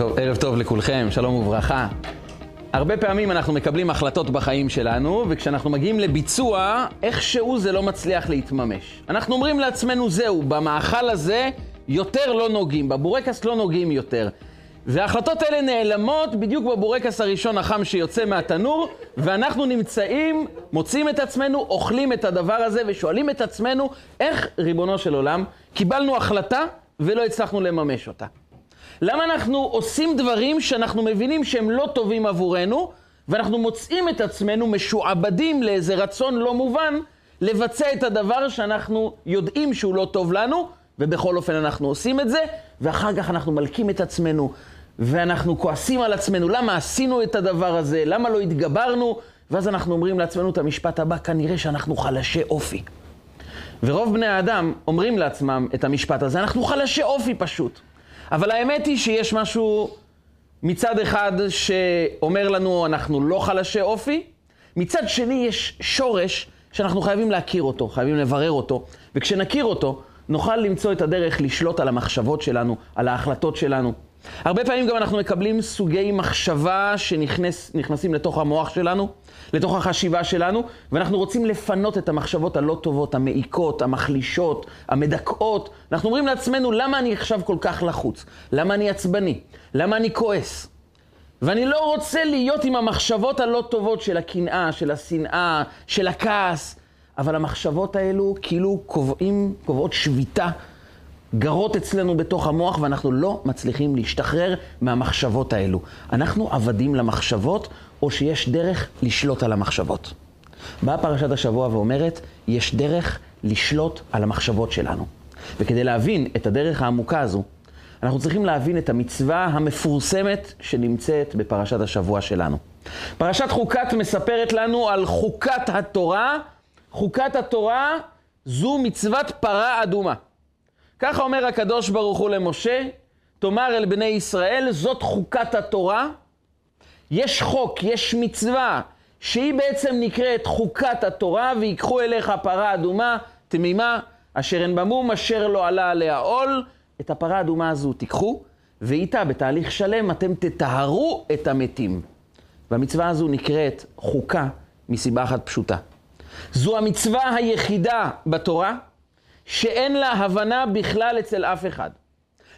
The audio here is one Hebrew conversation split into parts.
טוב, ערב טוב לכולכם, שלום וברכה. הרבה פעמים אנחנו מקבלים החלטות בחיים שלנו, וכשאנחנו מגיעים לביצוע, איכשהו זה לא מצליח להתממש. אנחנו אומרים לעצמנו, זהו, במאכל הזה יותר לא נוגעים, בבורקס לא נוגעים יותר. וההחלטות האלה נעלמות בדיוק בבורקס הראשון החם שיוצא מהתנור, ואנחנו נמצאים, מוצאים את עצמנו, אוכלים את הדבר הזה ושואלים את עצמנו, איך, ריבונו של עולם, קיבלנו החלטה ולא הצלחנו לממש אותה. למה אנחנו עושים דברים שאנחנו מבינים שהם לא טובים עבורנו, ואנחנו מוצאים את עצמנו משועבדים לאיזה רצון לא מובן לבצע את הדבר שאנחנו יודעים שהוא לא טוב לנו, ובכל אופן אנחנו עושים את זה, ואחר כך אנחנו מלקים את עצמנו, ואנחנו כועסים על עצמנו, למה עשינו את הדבר הזה, למה לא התגברנו, ואז אנחנו אומרים לעצמנו את המשפט הבא, כנראה שאנחנו חלשי אופי. ורוב בני האדם אומרים לעצמם את המשפט הזה, אנחנו חלשי אופי פשוט. אבל האמת היא שיש משהו מצד אחד שאומר לנו אנחנו לא חלשי אופי, מצד שני יש שורש שאנחנו חייבים להכיר אותו, חייבים לברר אותו, וכשנכיר אותו נוכל למצוא את הדרך לשלוט על המחשבות שלנו, על ההחלטות שלנו. הרבה פעמים גם אנחנו מקבלים סוגי מחשבה שנכנסים לתוך המוח שלנו, לתוך החשיבה שלנו, ואנחנו רוצים לפנות את המחשבות הלא טובות, המעיקות, המחלישות, המדכאות. אנחנו אומרים לעצמנו, למה אני עכשיו כל כך לחוץ? למה אני עצבני? למה אני כועס? ואני לא רוצה להיות עם המחשבות הלא טובות של הקנאה, של השנאה, של הכעס, אבל המחשבות האלו כאילו קובעים, קובעות שביתה גרות אצלנו בתוך המוח ואנחנו לא מצליחים להשתחרר מהמחשבות האלו. אנחנו עבדים למחשבות, או שיש דרך לשלוט על המחשבות. באה פרשת השבוע ואומרת, יש דרך לשלוט על המחשבות שלנו. וכדי להבין את הדרך העמוקה הזו, אנחנו צריכים להבין את המצווה המפורסמת שנמצאת בפרשת השבוע שלנו. פרשת חוקת מספרת לנו על חוקת התורה. חוקת התורה זו מצוות פרה אדומה. ככה אומר הקדוש ברוך הוא למשה, תאמר אל בני ישראל, זאת חוקת התורה. יש חוק, יש מצווה, שהיא בעצם נקראת חוקת התורה, ויקחו אליך פרה אדומה, תמימה, אשר אין במום, אשר לא עלה עליה עול. את הפרה האדומה הזו תיקחו, ואיתה בתהליך שלם אתם תטהרו את המתים. והמצווה הזו נקראת חוקה מסיבה אחת פשוטה. זו המצווה היחידה בתורה שאין לה הבנה בכלל אצל אף אחד.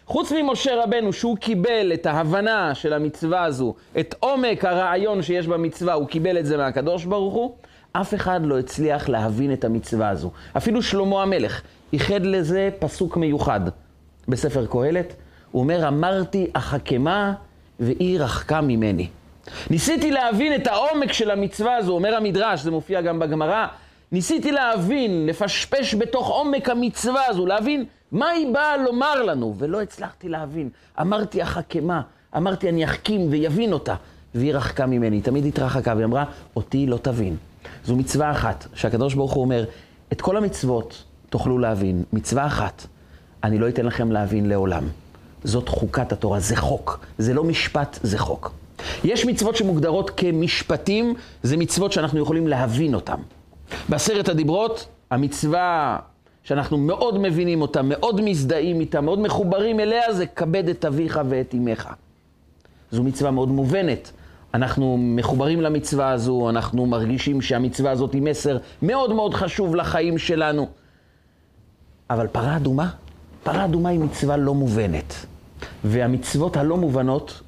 חוץ ממשה רבנו, שהוא קיבל את ההבנה של המצווה הזו, את עומק הרעיון שיש במצווה, הוא קיבל את זה מהקדוש ברוך הוא, אף אחד לא הצליח להבין את המצווה הזו. אפילו שלמה המלך ייחד לזה פסוק מיוחד בספר קהלת. הוא אומר, אמרתי אחכמה והיא רחקה ממני. ניסיתי להבין את העומק של המצווה הזו, אומר המדרש, זה מופיע גם בגמרא, ניסיתי להבין, לפשפש בתוך עומק המצווה הזו, להבין מה היא באה לומר לנו, ולא הצלחתי להבין. אמרתי החכמה, אמרתי אני אחכים ויבין אותה, והיא רחקה ממני, תמיד התרחקה, והיא אמרה, אותי לא תבין. זו מצווה אחת, שהקדוש ברוך הוא אומר, את כל המצוות תוכלו להבין, מצווה אחת, אני לא אתן לכם להבין לעולם. זאת חוקת התורה, זה חוק, זה לא משפט, זה חוק. יש מצוות שמוגדרות כמשפטים, זה מצוות שאנחנו יכולים להבין אותן. בעשרת הדיברות, המצווה שאנחנו מאוד מבינים אותה, מאוד מזדהים איתה, מאוד מחוברים אליה, זה כבד את אביך ואת אמך. זו מצווה מאוד מובנת. אנחנו מחוברים למצווה הזו, אנחנו מרגישים שהמצווה הזאת היא מסר מאוד מאוד חשוב לחיים שלנו. אבל פרה אדומה, פרה אדומה היא מצווה לא מובנת. והמצוות הלא מובנות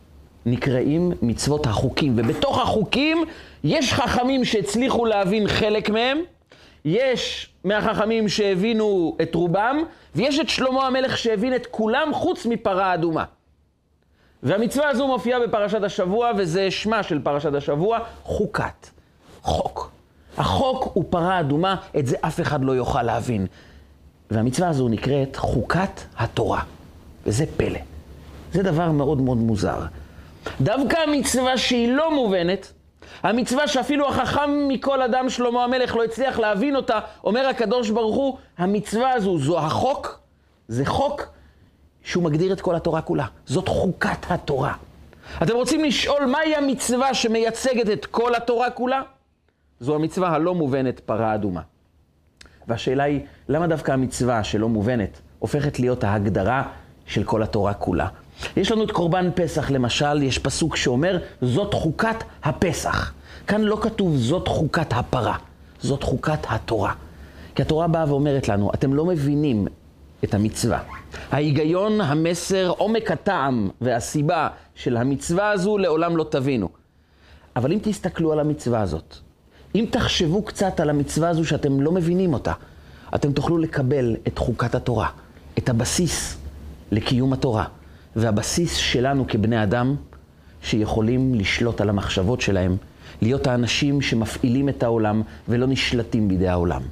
נקראים מצוות החוקים. ובתוך החוקים יש חכמים שהצליחו להבין חלק מהם, יש מהחכמים שהבינו את רובם, ויש את שלמה המלך שהבין את כולם חוץ מפרה אדומה. והמצווה הזו מופיעה בפרשת השבוע, וזה שמה של פרשת השבוע, חוקת. חוק. החוק הוא פרה אדומה, את זה אף אחד לא יוכל להבין. והמצווה הזו נקראת חוקת התורה. וזה פלא. זה דבר מאוד מאוד מוזר. דווקא המצווה שהיא לא מובנת, המצווה שאפילו החכם מכל אדם, שלמה המלך, לא הצליח להבין אותה, אומר הקדוש ברוך הוא, המצווה הזו, זו החוק, זה חוק שהוא מגדיר את כל התורה כולה. זאת חוקת התורה. אתם רוצים לשאול מהי המצווה שמייצגת את כל התורה כולה? זו המצווה הלא מובנת, פרה אדומה. והשאלה היא, למה דווקא המצווה שלא מובנת הופכת להיות ההגדרה של כל התורה כולה? יש לנו את קורבן פסח למשל, יש פסוק שאומר, זאת חוקת הפסח. כאן לא כתוב זאת חוקת הפרה, זאת חוקת התורה. כי התורה באה ואומרת לנו, אתם לא מבינים את המצווה. ההיגיון, המסר, עומק הטעם והסיבה של המצווה הזו לעולם לא תבינו. אבל אם תסתכלו על המצווה הזאת, אם תחשבו קצת על המצווה הזו שאתם לא מבינים אותה, אתם תוכלו לקבל את חוקת התורה, את הבסיס לקיום התורה. והבסיס שלנו כבני אדם, שיכולים לשלוט על המחשבות שלהם, להיות האנשים שמפעילים את העולם ולא נשלטים בידי העולם.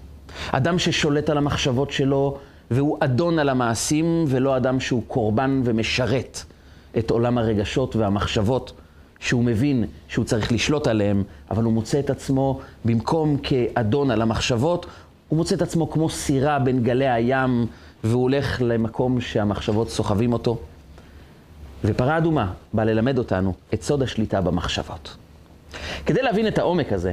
אדם ששולט על המחשבות שלו והוא אדון על המעשים, ולא אדם שהוא קורבן ומשרת את עולם הרגשות והמחשבות, שהוא מבין שהוא צריך לשלוט עליהם, אבל הוא מוצא את עצמו, במקום כאדון על המחשבות, הוא מוצא את עצמו כמו סירה בין גלי הים, והוא הולך למקום שהמחשבות סוחבים אותו. ופרה אדומה באה ללמד אותנו את סוד השליטה במחשבות. כדי להבין את העומק הזה,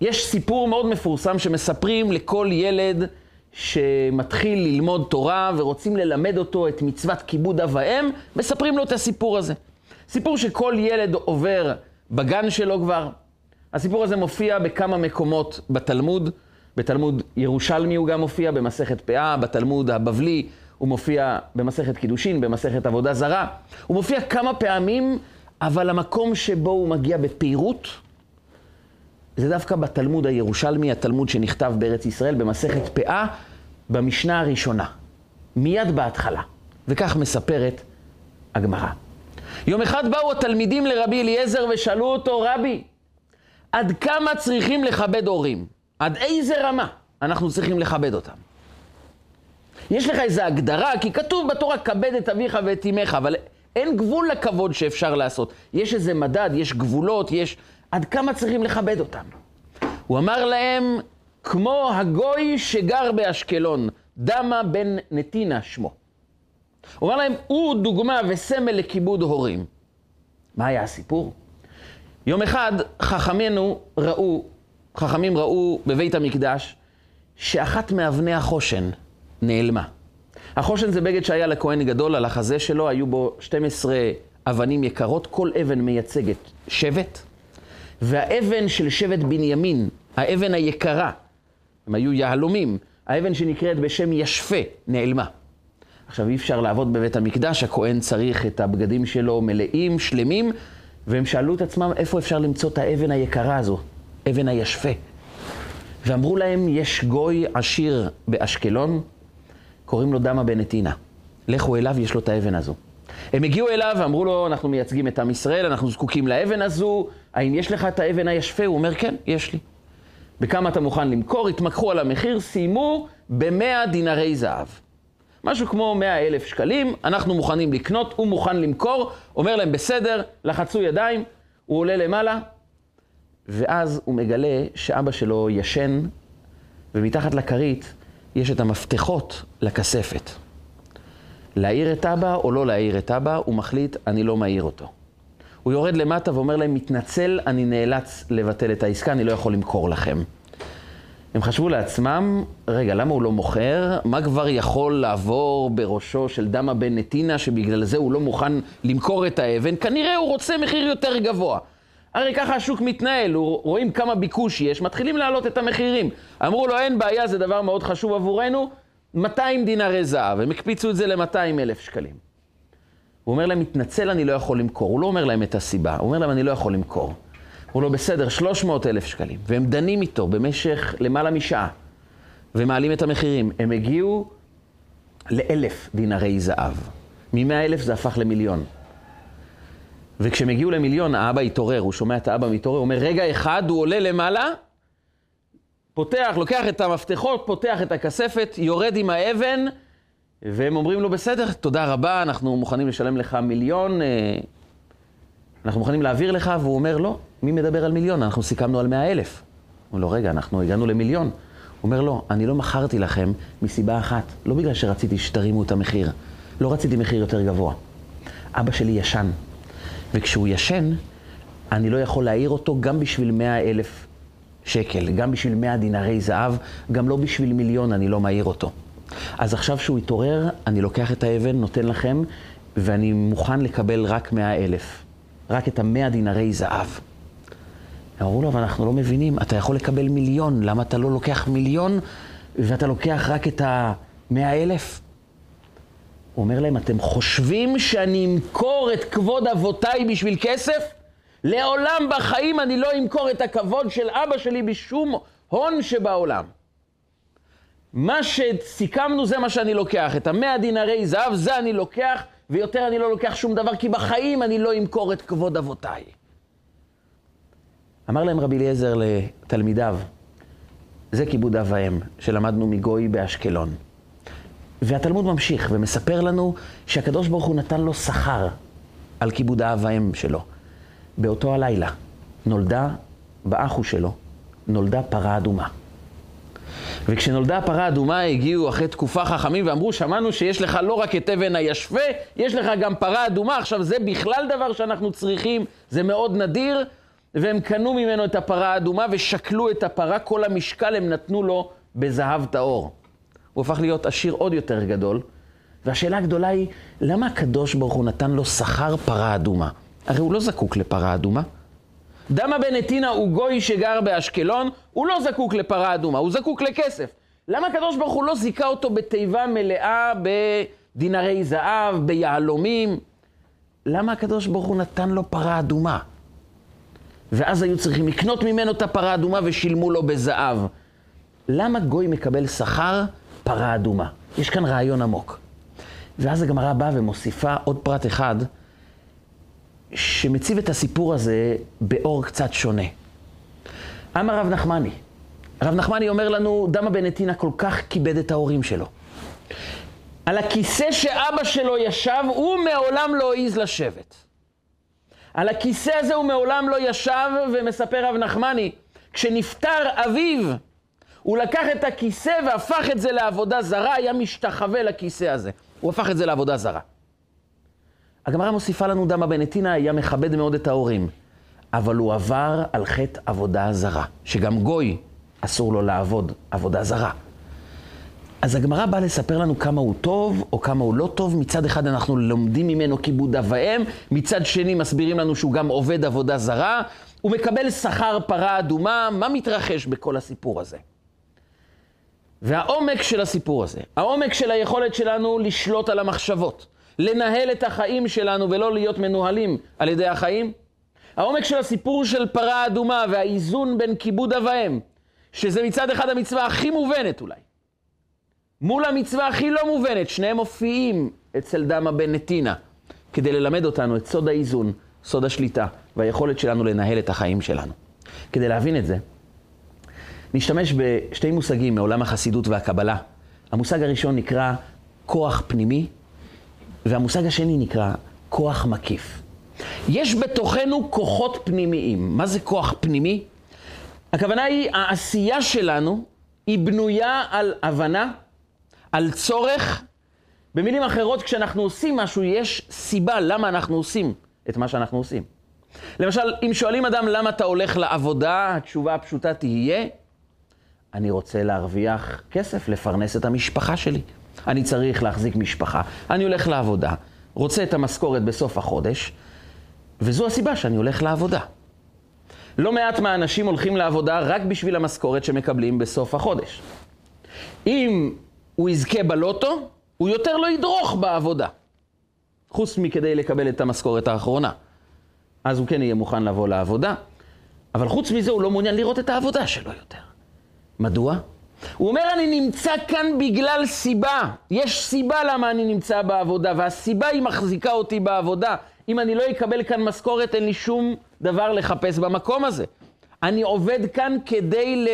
יש סיפור מאוד מפורסם שמספרים לכל ילד שמתחיל ללמוד תורה ורוצים ללמד אותו את מצוות כיבוד אב ואם, מספרים לו את הסיפור הזה. סיפור שכל ילד עובר בגן שלו כבר. הסיפור הזה מופיע בכמה מקומות בתלמוד. בתלמוד ירושלמי הוא גם מופיע, במסכת פאה, בתלמוד הבבלי הוא מופיע במסכת קידושין, במסכת עבודה זרה. הוא מופיע כמה פעמים, אבל המקום שבו הוא מגיע בפירוט, זה דווקא בתלמוד הירושלמי, התלמוד שנכתב בארץ ישראל, במסכת פאה, במשנה הראשונה, מיד בהתחלה. וכך מספרת הגמרא. יום אחד באו התלמידים לרבי אליעזר ושאלו אותו, רבי, עד כמה צריכים לכבד הורים? עד איזה רמה אנחנו צריכים לכבד אותם? יש לך איזו הגדרה, כי כתוב בתורה, כבד את אביך ואת אמך, אבל אין גבול לכבוד שאפשר לעשות. יש איזה מדד, יש גבולות, יש... עד כמה צריכים לכבד אותם? הוא אמר להם, כמו הגוי שגר באשקלון, דמה בן נתינה שמו. הוא אמר להם, הוא דוגמה וסמל לכיבוד הורים. מה היה הסיפור? יום אחד חכמינו ראו, חכמים ראו בבית המקדש, שאחת מאבני החושן נעלמה. החושן זה בגד שהיה לכהן גדול, על החזה שלו היו בו 12 אבנים יקרות, כל אבן מייצגת שבט, והאבן של שבט בנימין, האבן היקרה, הם היו יהלומים, האבן שנקראת בשם ישפה, נעלמה. עכשיו, אי אפשר לעבוד בבית המקדש, הכהן צריך את הבגדים שלו מלאים, שלמים, והם שאלו את עצמם איפה אפשר למצוא את האבן היקרה הזו, אבן הישפה. ואמרו להם, יש גוי עשיר באשקלון, קוראים לו דמה בן נתינה. לכו אליו, יש לו את האבן הזו. הם הגיעו אליו ואמרו לו, אנחנו מייצגים את עם ישראל, אנחנו זקוקים לאבן הזו, האם יש לך את האבן הישפה? הוא אומר, כן, יש לי. בכמה אתה מוכן למכור? התמקחו על המחיר, סיימו במאה דינרי זהב. משהו כמו מאה אלף שקלים, אנחנו מוכנים לקנות, הוא מוכן למכור, אומר להם, בסדר, לחצו ידיים, הוא עולה למעלה, ואז הוא מגלה שאבא שלו ישן, ומתחת לכרית יש את המפתחות לכספת. להעיר את אבא או לא להעיר את אבא, הוא מחליט, אני לא מעיר אותו. הוא יורד למטה ואומר להם, מתנצל, אני נאלץ לבטל את העסקה, אני לא יכול למכור לכם. הם חשבו לעצמם, רגע, למה הוא לא מוכר? מה כבר יכול לעבור בראשו של דמה בן נתינה, שבגלל זה הוא לא מוכן למכור את האבן? כנראה הוא רוצה מחיר יותר גבוה. הרי ככה השוק מתנהל, רואים כמה ביקוש יש, מתחילים להעלות את המחירים. אמרו לו, אין בעיה, זה דבר מאוד חשוב עבורנו, 200 דינרי זהב, הם הקפיצו את זה ל-200 אלף שקלים. הוא אומר להם, מתנצל, אני לא יכול למכור. הוא לא אומר להם את הסיבה, הוא אומר להם, אני לא יכול למכור. הוא לא בסדר, 300 אלף שקלים. והם דנים איתו במשך למעלה משעה, ומעלים את המחירים. הם הגיעו לאלף דינרי זהב. מ-100 אלף זה הפך למיליון. וכשהם הגיעו למיליון, האבא התעורר, הוא שומע את האבא מתעורר, הוא אומר, רגע אחד, הוא עולה למעלה, פותח, לוקח את המפתחות, פותח את הכספת, יורד עם האבן, והם אומרים לו, בסדר, תודה רבה, אנחנו מוכנים לשלם לך מיליון, אה, אנחנו מוכנים להעביר לך, והוא אומר, לא, מי מדבר על מיליון? אנחנו סיכמנו על מאה אלף. הוא אומר לו, רגע, אנחנו הגענו למיליון. הוא אומר, לא, אני לא מכרתי לכם מסיבה אחת, לא בגלל שרציתי שתרימו את המחיר, לא רציתי מחיר יותר גבוה. אבא שלי ישן, וכשהוא ישן, אני לא יכול להעיר אותו גם בשביל מאה אלף שקל, גם בשביל מאה דינרי זהב, גם לא בשביל מיליון אני לא מעיר אותו. אז עכשיו שהוא התעורר, אני לוקח את האבן, נותן לכם, ואני מוכן לקבל רק מאה אלף, רק את המאה דינרי זהב. אמרו לו, אבל אנחנו לא מבינים, אתה יכול לקבל מיליון, למה אתה לא לוקח מיליון ואתה לוקח רק את המאה אלף? הוא אומר להם, אתם חושבים שאני אמכור את כבוד אבותיי בשביל כסף? לעולם בחיים אני לא אמכור את הכבוד של אבא שלי בשום הון שבעולם. מה שסיכמנו זה מה שאני לוקח. את המאה דינרי זהב, זה אני לוקח, ויותר אני לא לוקח שום דבר, כי בחיים אני לא אמכור את כבוד אבותיי. אמר להם רבי אליעזר לתלמידיו, זה כיבוד אב ואם שלמדנו מגוי באשקלון. והתלמוד ממשיך ומספר לנו שהקדוש ברוך הוא נתן לו שכר על כיבוד האב והאם שלו. באותו הלילה נולדה באחו שלו, נולדה פרה אדומה. וכשנולדה הפרה האדומה הגיעו אחרי תקופה חכמים ואמרו, שמענו שיש לך לא רק את אבן הישווה, יש לך גם פרה אדומה. עכשיו זה בכלל דבר שאנחנו צריכים, זה מאוד נדיר, והם קנו ממנו את הפרה האדומה ושקלו את הפרה, כל המשקל הם נתנו לו בזהב טהור. הוא הפך להיות עשיר עוד יותר גדול, והשאלה הגדולה היא, למה הקדוש ברוך הוא נתן לו שכר פרה אדומה? הרי הוא לא זקוק לפרה אדומה. דמה בן נתינה הוא גוי שגר באשקלון, הוא לא זקוק לפרה אדומה, הוא זקוק לכסף. למה הקדוש ברוך הוא לא זיכה אותו בתיבה מלאה בדינרי זהב, ביהלומים? למה הקדוש ברוך הוא נתן לו פרה אדומה? ואז היו צריכים לקנות ממנו את הפרה האדומה ושילמו לו בזהב. למה גוי מקבל שכר פרה אדומה? יש כאן רעיון עמוק. ואז הגמרא באה ומוסיפה עוד פרט אחד, שמציב את הסיפור הזה באור קצת שונה. אמר רב נחמני, הרב נחמני אומר לנו, דמה בן כל כך כיבד את ההורים שלו. על הכיסא שאבא שלו ישב, הוא מעולם לא העז לשבת. על הכיסא הזה הוא מעולם לא ישב, ומספר רב נחמני, כשנפטר אביו, הוא לקח את הכיסא והפך את זה לעבודה זרה, היה משתחווה לכיסא הזה. הוא הפך את זה לעבודה זרה. הגמרא מוסיפה לנו דמה בן נתינה היה מכבד מאוד את ההורים, אבל הוא עבר על חטא עבודה זרה, שגם גוי אסור לו לעבוד עבודה זרה. אז הגמרא באה לספר לנו כמה הוא טוב או כמה הוא לא טוב. מצד אחד אנחנו לומדים ממנו כיבוד אב ואם, מצד שני מסבירים לנו שהוא גם עובד עבודה זרה. הוא מקבל שכר פרה אדומה, מה מתרחש בכל הסיפור הזה? והעומק של הסיפור הזה, העומק של היכולת שלנו לשלוט על המחשבות, לנהל את החיים שלנו ולא להיות מנוהלים על ידי החיים, העומק של הסיפור של פרה אדומה והאיזון בין כיבוד אב ואם, שזה מצד אחד המצווה הכי מובנת אולי, מול המצווה הכי לא מובנת, שניהם מופיעים אצל דמה בן נתינה, כדי ללמד אותנו את סוד האיזון, סוד השליטה והיכולת שלנו לנהל את החיים שלנו. כדי להבין את זה, נשתמש בשתי מושגים מעולם החסידות והקבלה. המושג הראשון נקרא כוח פנימי, והמושג השני נקרא כוח מקיף. יש בתוכנו כוחות פנימיים. מה זה כוח פנימי? הכוונה היא, העשייה שלנו היא בנויה על הבנה, על צורך. במילים אחרות, כשאנחנו עושים משהו, יש סיבה למה אנחנו עושים את מה שאנחנו עושים. למשל, אם שואלים אדם למה אתה הולך לעבודה, התשובה הפשוטה תהיה, אני רוצה להרוויח כסף, לפרנס את המשפחה שלי. אני צריך להחזיק משפחה, אני הולך לעבודה, רוצה את המשכורת בסוף החודש, וזו הסיבה שאני הולך לעבודה. לא מעט מהאנשים הולכים לעבודה רק בשביל המשכורת שמקבלים בסוף החודש. אם הוא יזכה בלוטו, הוא יותר לא ידרוך בעבודה. חוץ מכדי לקבל את המשכורת האחרונה. אז הוא כן יהיה מוכן לבוא לעבודה, אבל חוץ מזה הוא לא מעוניין לראות את העבודה שלו יותר. מדוע? הוא אומר, אני נמצא כאן בגלל סיבה. יש סיבה למה אני נמצא בעבודה, והסיבה היא מחזיקה אותי בעבודה. אם אני לא אקבל כאן משכורת, אין לי שום דבר לחפש במקום הזה. אני עובד כאן כדי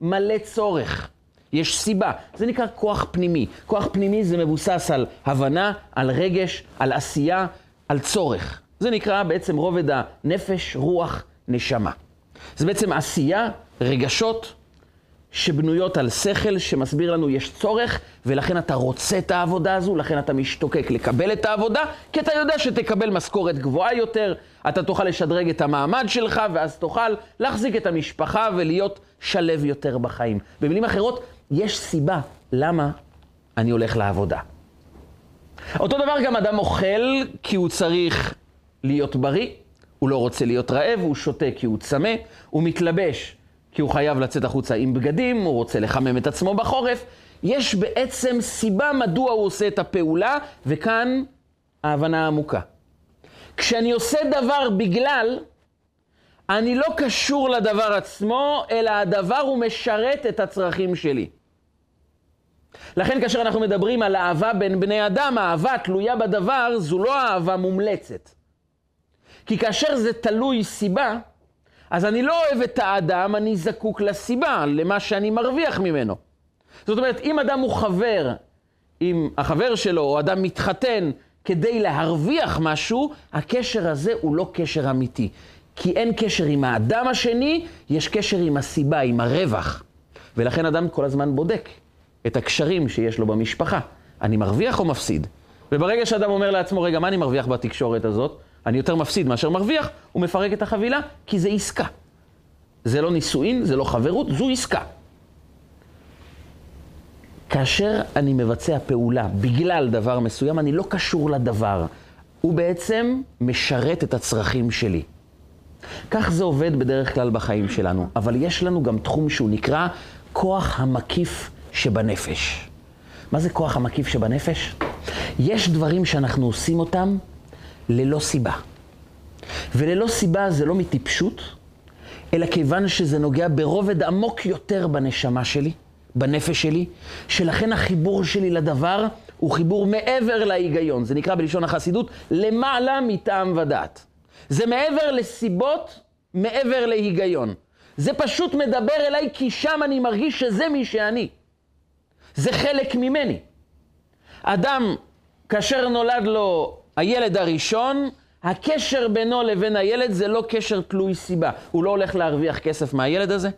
למלא צורך. יש סיבה. זה נקרא כוח פנימי. כוח פנימי זה מבוסס על הבנה, על רגש, על עשייה, על צורך. זה נקרא בעצם רובד הנפש, רוח, נשמה. זה בעצם עשייה, רגשות, שבנויות על שכל, שמסביר לנו יש צורך, ולכן אתה רוצה את העבודה הזו, לכן אתה משתוקק לקבל את העבודה, כי אתה יודע שתקבל משכורת גבוהה יותר, אתה תוכל לשדרג את המעמד שלך, ואז תוכל להחזיק את המשפחה ולהיות שלב יותר בחיים. במילים אחרות, יש סיבה למה אני הולך לעבודה. אותו דבר גם אדם אוכל כי הוא צריך להיות בריא, הוא לא רוצה להיות רעב, הוא שותה כי הוא צמא, הוא מתלבש כי הוא חייב לצאת החוצה עם בגדים, הוא רוצה לחמם את עצמו בחורף. יש בעצם סיבה מדוע הוא עושה את הפעולה, וכאן ההבנה העמוקה. כשאני עושה דבר בגלל, אני לא קשור לדבר עצמו, אלא הדבר הוא משרת את הצרכים שלי. לכן כאשר אנחנו מדברים על אהבה בין בני אדם, האהבה תלויה בדבר, זו לא אהבה מומלצת. כי כאשר זה תלוי סיבה, אז אני לא אוהב את האדם, אני זקוק לסיבה, למה שאני מרוויח ממנו. זאת אומרת, אם אדם הוא חבר עם החבר שלו, או אדם מתחתן כדי להרוויח משהו, הקשר הזה הוא לא קשר אמיתי. כי אין קשר עם האדם השני, יש קשר עם הסיבה, עם הרווח. ולכן אדם כל הזמן בודק את הקשרים שיש לו במשפחה. אני מרוויח או מפסיד? וברגע שאדם אומר לעצמו, רגע, מה אני מרוויח בתקשורת הזאת? אני יותר מפסיד מאשר מרוויח, הוא מפרק את החבילה, כי זה עסקה. זה לא נישואין, זה לא חברות, זו עסקה. כאשר אני מבצע פעולה בגלל דבר מסוים, אני לא קשור לדבר. הוא בעצם משרת את הצרכים שלי. כך זה עובד בדרך כלל בחיים שלנו, אבל יש לנו גם תחום שהוא נקרא כוח המקיף שבנפש. מה זה כוח המקיף שבנפש? יש דברים שאנחנו עושים אותם ללא סיבה. וללא סיבה זה לא מטיפשות, אלא כיוון שזה נוגע ברובד עמוק יותר בנשמה שלי, בנפש שלי, שלכן החיבור שלי לדבר הוא חיבור מעבר להיגיון. זה נקרא בלשון החסידות למעלה מטעם ודעת. זה מעבר לסיבות, מעבר להיגיון. זה פשוט מדבר אליי כי שם אני מרגיש שזה מי שאני. זה חלק ממני. אדם, כאשר נולד לו הילד הראשון, הקשר בינו לבין הילד זה לא קשר תלוי סיבה. הוא לא הולך להרוויח כסף מהילד הזה.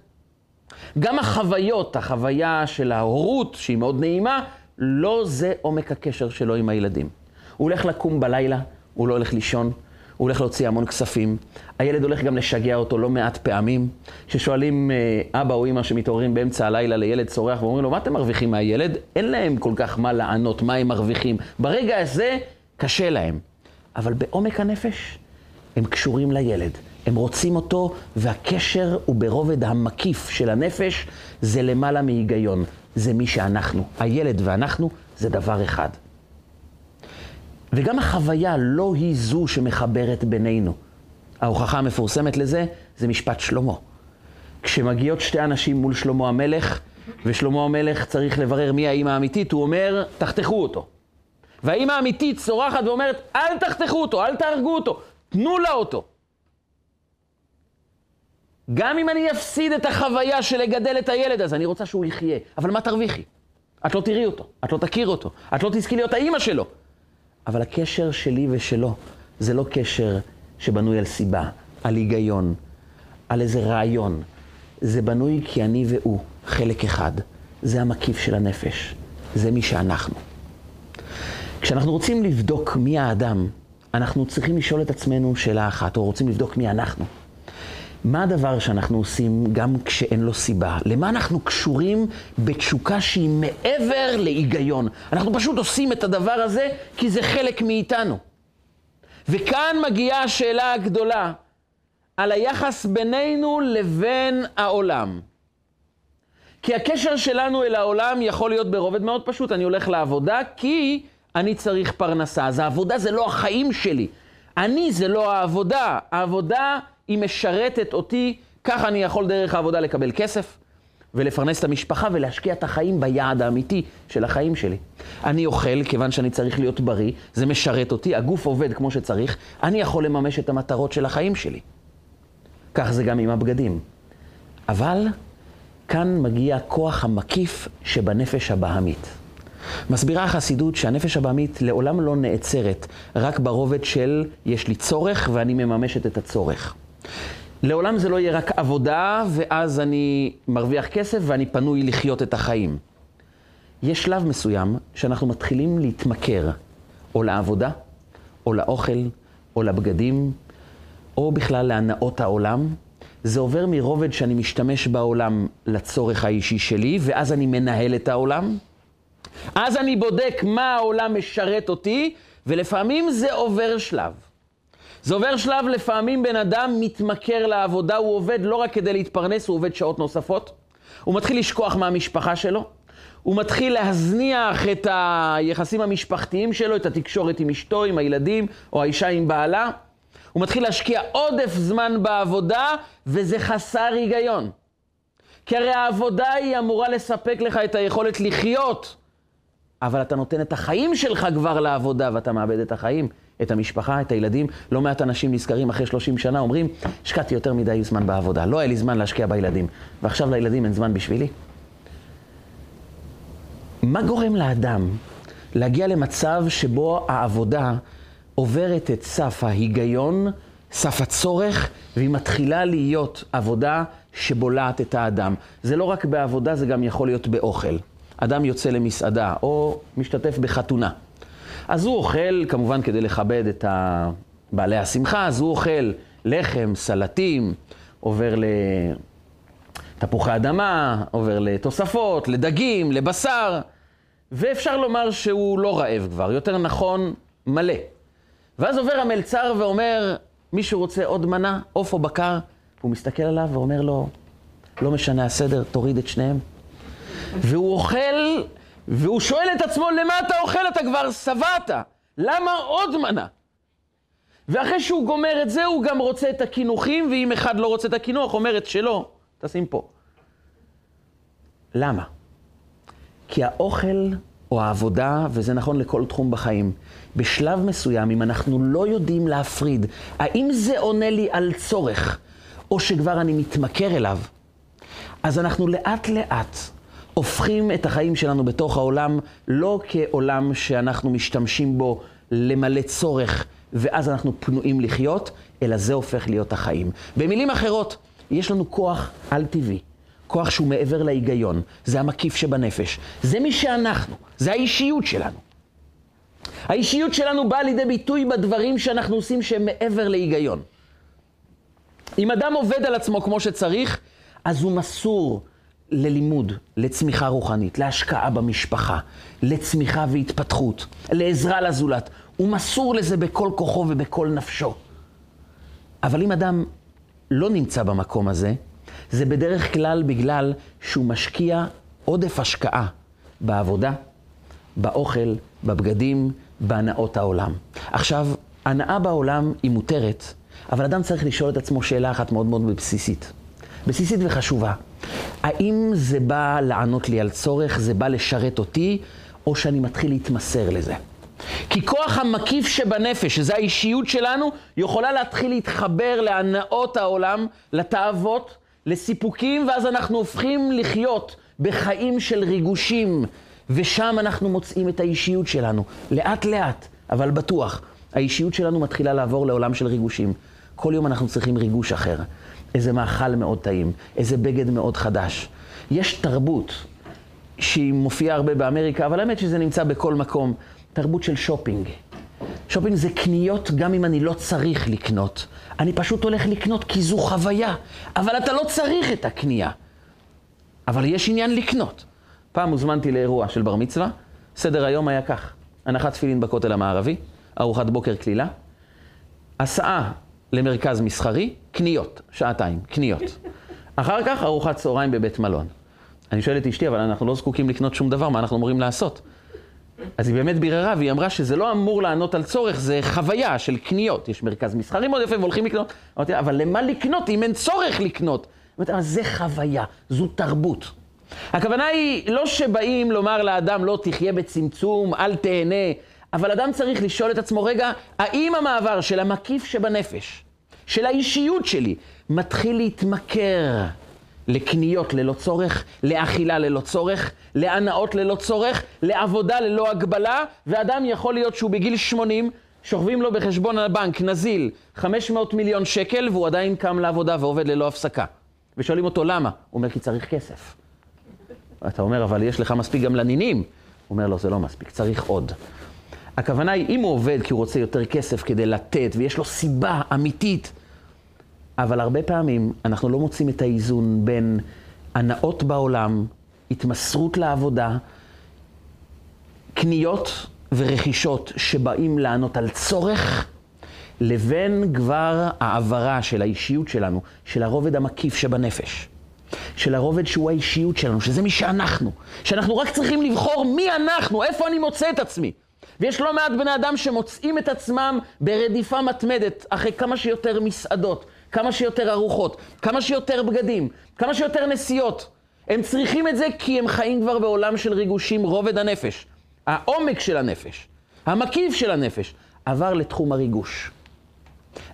גם החוויות, החוויה של ההורות, שהיא מאוד נעימה, לא זה עומק הקשר שלו עם הילדים. הוא הולך לקום בלילה, הוא לא הולך לישון, הוא הולך להוציא המון כספים. הילד הולך גם לשגע אותו לא מעט פעמים. כששואלים אה, אבא או אמא שמתעוררים באמצע הלילה לילד צורח ואומרים לו, מה אתם מרוויחים מהילד? אין להם כל כך מה לענות, מה הם מרוויחים. ברגע הזה קשה להם. אבל בעומק הנפש הם קשורים לילד. הם רוצים אותו, והקשר הוא ברובד המקיף של הנפש, זה למעלה מהיגיון. זה מי שאנחנו. הילד ואנחנו זה דבר אחד. וגם החוויה לא היא זו שמחברת בינינו. ההוכחה המפורסמת לזה זה משפט שלמה. כשמגיעות שתי אנשים מול שלמה המלך, ושלמה המלך צריך לברר מי האימא האמיתית, הוא אומר, תחתכו אותו. והאימא האמיתית צורחת ואומרת, אל תחתכו אותו, אל תהרגו אותו, תנו לה אותו. גם אם אני אפסיד את החוויה של לגדל את הילד הזה, אני רוצה שהוא יחיה. אבל מה תרוויחי? את לא תראי אותו, את לא תכיר אותו, את לא תזכי להיות האימא שלו. אבל הקשר שלי ושלו זה לא קשר שבנוי על סיבה, על היגיון, על איזה רעיון. זה בנוי כי אני והוא חלק אחד. זה המקיף של הנפש. זה מי שאנחנו. כשאנחנו רוצים לבדוק מי האדם, אנחנו צריכים לשאול את עצמנו שאלה אחת, או רוצים לבדוק מי אנחנו. מה הדבר שאנחנו עושים גם כשאין לו סיבה? למה אנחנו קשורים בתשוקה שהיא מעבר להיגיון? אנחנו פשוט עושים את הדבר הזה כי זה חלק מאיתנו. וכאן מגיעה השאלה הגדולה על היחס בינינו לבין העולם. כי הקשר שלנו אל העולם יכול להיות ברובד מאוד פשוט. אני הולך לעבודה כי אני צריך פרנסה. אז העבודה זה לא החיים שלי. אני זה לא העבודה. העבודה היא משרתת אותי, ככה אני יכול דרך העבודה לקבל כסף ולפרנס את המשפחה ולהשקיע את החיים ביעד האמיתי של החיים שלי. אני אוכל כיוון שאני צריך להיות בריא, זה משרת אותי, הגוף עובד כמו שצריך, אני יכול לממש את המטרות של החיים שלי. כך זה גם עם הבגדים. אבל כאן מגיע הכוח המקיף שבנפש הבהמית. מסבירה החסידות שהנפש הבעמית לעולם לא נעצרת רק ברובד של יש לי צורך ואני מממשת את הצורך. לעולם זה לא יהיה רק עבודה ואז אני מרוויח כסף ואני פנוי לחיות את החיים. יש שלב מסוים שאנחנו מתחילים להתמכר או לעבודה, או לאוכל, או לבגדים, או בכלל להנאות העולם. זה עובר מרובד שאני משתמש בעולם לצורך האישי שלי, ואז אני מנהל את העולם. אז אני בודק מה העולם משרת אותי, ולפעמים זה עובר שלב. זה עובר שלב, לפעמים בן אדם מתמכר לעבודה, הוא עובד לא רק כדי להתפרנס, הוא עובד שעות נוספות. הוא מתחיל לשכוח מהמשפחה שלו, הוא מתחיל להזניח את היחסים המשפחתיים שלו, את התקשורת עם אשתו, עם הילדים, או האישה עם בעלה. הוא מתחיל להשקיע עודף זמן בעבודה, וזה חסר היגיון. כי הרי העבודה היא אמורה לספק לך את היכולת לחיות, אבל אתה נותן את החיים שלך כבר לעבודה, ואתה מאבד את החיים, את המשפחה, את הילדים. לא מעט אנשים נזכרים אחרי 30 שנה, אומרים, השקעתי יותר מדי זמן בעבודה, לא היה לי זמן להשקיע בילדים, ועכשיו לילדים אין זמן בשבילי. מה גורם לאדם להגיע למצב שבו העבודה עוברת את סף ההיגיון, סף הצורך, והיא מתחילה להיות עבודה שבולעת את האדם. זה לא רק בעבודה, זה גם יכול להיות באוכל. אדם יוצא למסעדה או משתתף בחתונה. אז הוא אוכל, כמובן כדי לכבד את בעלי השמחה, אז הוא אוכל לחם, סלטים, עובר לתפוחי אדמה, עובר לתוספות, לדגים, לבשר, ואפשר לומר שהוא לא רעב כבר, יותר נכון, מלא. ואז עובר המלצר ואומר, מישהו רוצה עוד מנה, עוף או בקר? הוא מסתכל עליו ואומר לו, לא משנה הסדר, תוריד את שניהם. והוא אוכל, והוא שואל את עצמו, למה אתה אוכל? אתה כבר שבעת. למה עוד מנה? ואחרי שהוא גומר את זה, הוא גם רוצה את הקינוחים, ואם אחד לא רוצה את הקינוח, אומר את שלו, תשים פה. למה? כי האוכל או העבודה, וזה נכון לכל תחום בחיים, בשלב מסוים, אם אנחנו לא יודעים להפריד, האם זה עונה לי על צורך, או שכבר אני מתמכר אליו, אז אנחנו לאט לאט הופכים את החיים שלנו בתוך העולם לא כעולם שאנחנו משתמשים בו למלא צורך, ואז אנחנו פנויים לחיות, אלא זה הופך להיות החיים. במילים אחרות, יש לנו כוח על-טבעי. כוח שהוא מעבר להיגיון, זה המקיף שבנפש. זה מי שאנחנו, זה האישיות שלנו. האישיות שלנו באה לידי ביטוי בדברים שאנחנו עושים שהם מעבר להיגיון. אם אדם עובד על עצמו כמו שצריך, אז הוא מסור ללימוד, לצמיחה רוחנית, להשקעה במשפחה, לצמיחה והתפתחות, לעזרה לזולת. הוא מסור לזה בכל כוחו ובכל נפשו. אבל אם אדם לא נמצא במקום הזה, זה בדרך כלל בגלל שהוא משקיע עודף השקעה בעבודה, באוכל, בבגדים, בהנאות העולם. עכשיו, הנאה בעולם היא מותרת, אבל אדם צריך לשאול את עצמו שאלה אחת מאוד מאוד בסיסית. בסיסית וחשובה. האם זה בא לענות לי על צורך, זה בא לשרת אותי, או שאני מתחיל להתמסר לזה? כי כוח המקיף שבנפש, שזה האישיות שלנו, יכולה להתחיל להתחבר להנאות העולם, לתאוות, לסיפוקים, ואז אנחנו הופכים לחיות בחיים של ריגושים, ושם אנחנו מוצאים את האישיות שלנו. לאט לאט, אבל בטוח, האישיות שלנו מתחילה לעבור לעולם של ריגושים. כל יום אנחנו צריכים ריגוש אחר. איזה מאכל מאוד טעים, איזה בגד מאוד חדש. יש תרבות שהיא מופיעה הרבה באמריקה, אבל האמת שזה נמצא בכל מקום. תרבות של שופינג. שופינג זה קניות גם אם אני לא צריך לקנות. אני פשוט הולך לקנות כי זו חוויה. אבל אתה לא צריך את הקנייה. אבל יש עניין לקנות. פעם הוזמנתי לאירוע של בר מצווה, סדר היום היה כך: הנחת תפילין בכותל המערבי, ארוחת בוקר קלילה, הסעה למרכז מסחרי, קניות, שעתיים, קניות. אחר כך ארוחת צהריים בבית מלון. אני שואל את אשתי, אבל אנחנו לא זקוקים לקנות שום דבר, מה אנחנו אמורים לעשות? אז היא באמת ביררה, והיא אמרה שזה לא אמור לענות על צורך, זה חוויה של קניות. יש מרכז מסחרי מאוד יפה והולכים לקנות. אמרתי, אבל למה לקנות אם אין צורך לקנות? אמרתי, אבל זה חוויה, זו תרבות. הכוונה היא לא שבאים לומר לאדם, לא תחיה בצמצום, אל תהנה, אבל אדם צריך לשאול את עצמו, רגע, האם המעבר של המקיף שבנפש, של האישיות שלי, מתחיל להתמכר לקניות ללא צורך, לאכילה ללא צורך, להנאות ללא צורך, לעבודה ללא הגבלה, ואדם יכול להיות שהוא בגיל 80, שוכבים לו בחשבון הבנק נזיל 500 מיליון שקל, והוא עדיין קם לעבודה ועובד ללא הפסקה. ושואלים אותו למה? הוא אומר, כי צריך כסף. אתה אומר, אבל יש לך מספיק גם לנינים. הוא אומר, לא, זה לא מספיק, צריך עוד. הכוונה היא, אם הוא עובד כי הוא רוצה יותר כסף כדי לתת, ויש לו סיבה אמיתית, אבל הרבה פעמים אנחנו לא מוצאים את האיזון בין הנאות בעולם, התמסרות לעבודה, קניות ורכישות שבאים לענות על צורך, לבין כבר העברה של האישיות שלנו, של הרובד המקיף שבנפש. של הרובד שהוא האישיות שלנו, שזה מי שאנחנו. שאנחנו רק צריכים לבחור מי אנחנו, איפה אני מוצא את עצמי. ויש לא מעט בני אדם שמוצאים את עצמם ברדיפה מתמדת אחרי כמה שיותר מסעדות, כמה שיותר ארוחות, כמה שיותר בגדים, כמה שיותר נסיעות. הם צריכים את זה כי הם חיים כבר בעולם של ריגושים, רובד הנפש. העומק של הנפש, המקיף של הנפש, עבר לתחום הריגוש.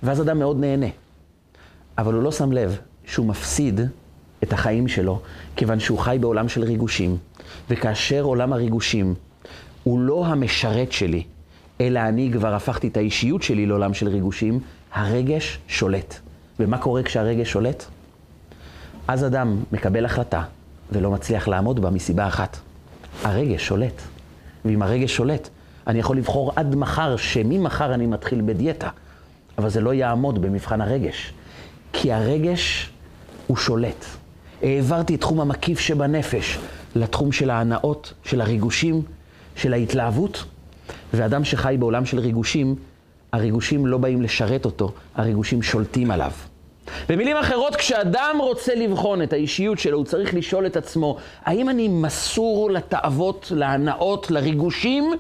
ואז אדם מאוד נהנה. אבל הוא לא שם לב שהוא מפסיד את החיים שלו, כיוון שהוא חי בעולם של ריגושים. וכאשר עולם הריגושים הוא לא המשרת שלי, אלא אני כבר הפכתי את האישיות שלי לעולם של ריגושים, הרגש שולט. ומה קורה כשהרגש שולט? אז אדם מקבל החלטה ולא מצליח לעמוד בה מסיבה אחת. הרגש שולט. ואם הרגש שולט, אני יכול לבחור עד מחר, שממחר אני מתחיל בדיאטה. אבל זה לא יעמוד במבחן הרגש. כי הרגש הוא שולט. העברתי את תחום המקיף שבנפש לתחום של ההנאות, של הריגושים, של ההתלהבות. ואדם שחי בעולם של ריגושים, הריגושים לא באים לשרת אותו, הריגושים שולטים עליו. במילים אחרות, כשאדם רוצה לבחון את האישיות שלו, הוא צריך לשאול את עצמו, האם אני מסור לתאוות, להנאות, לריגושים,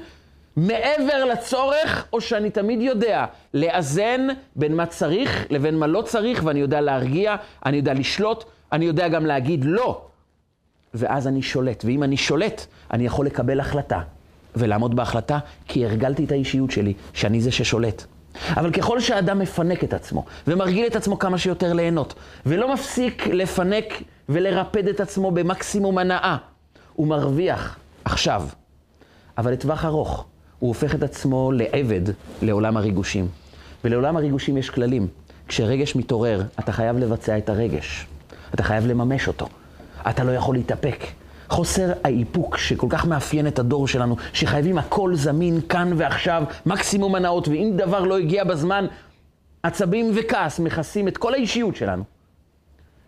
מעבר לצורך, או שאני תמיד יודע לאזן בין מה צריך לבין מה לא צריך, ואני יודע להרגיע, אני יודע לשלוט, אני יודע גם להגיד לא. ואז אני שולט, ואם אני שולט, אני יכול לקבל החלטה, ולעמוד בהחלטה, כי הרגלתי את האישיות שלי, שאני זה ששולט. אבל ככל שהאדם מפנק את עצמו, ומרגיל את עצמו כמה שיותר ליהנות, ולא מפסיק לפנק ולרפד את עצמו במקסימום הנאה, הוא מרוויח עכשיו. אבל לטווח ארוך, הוא הופך את עצמו לעבד לעולם הריגושים. ולעולם הריגושים יש כללים. כשרגש מתעורר, אתה חייב לבצע את הרגש. אתה חייב לממש אותו. אתה לא יכול להתאפק. חוסר האיפוק שכל כך מאפיין את הדור שלנו, שחייבים הכל זמין כאן ועכשיו, מקסימום הנאות, ואם דבר לא הגיע בזמן, עצבים וכעס מכסים את כל האישיות שלנו.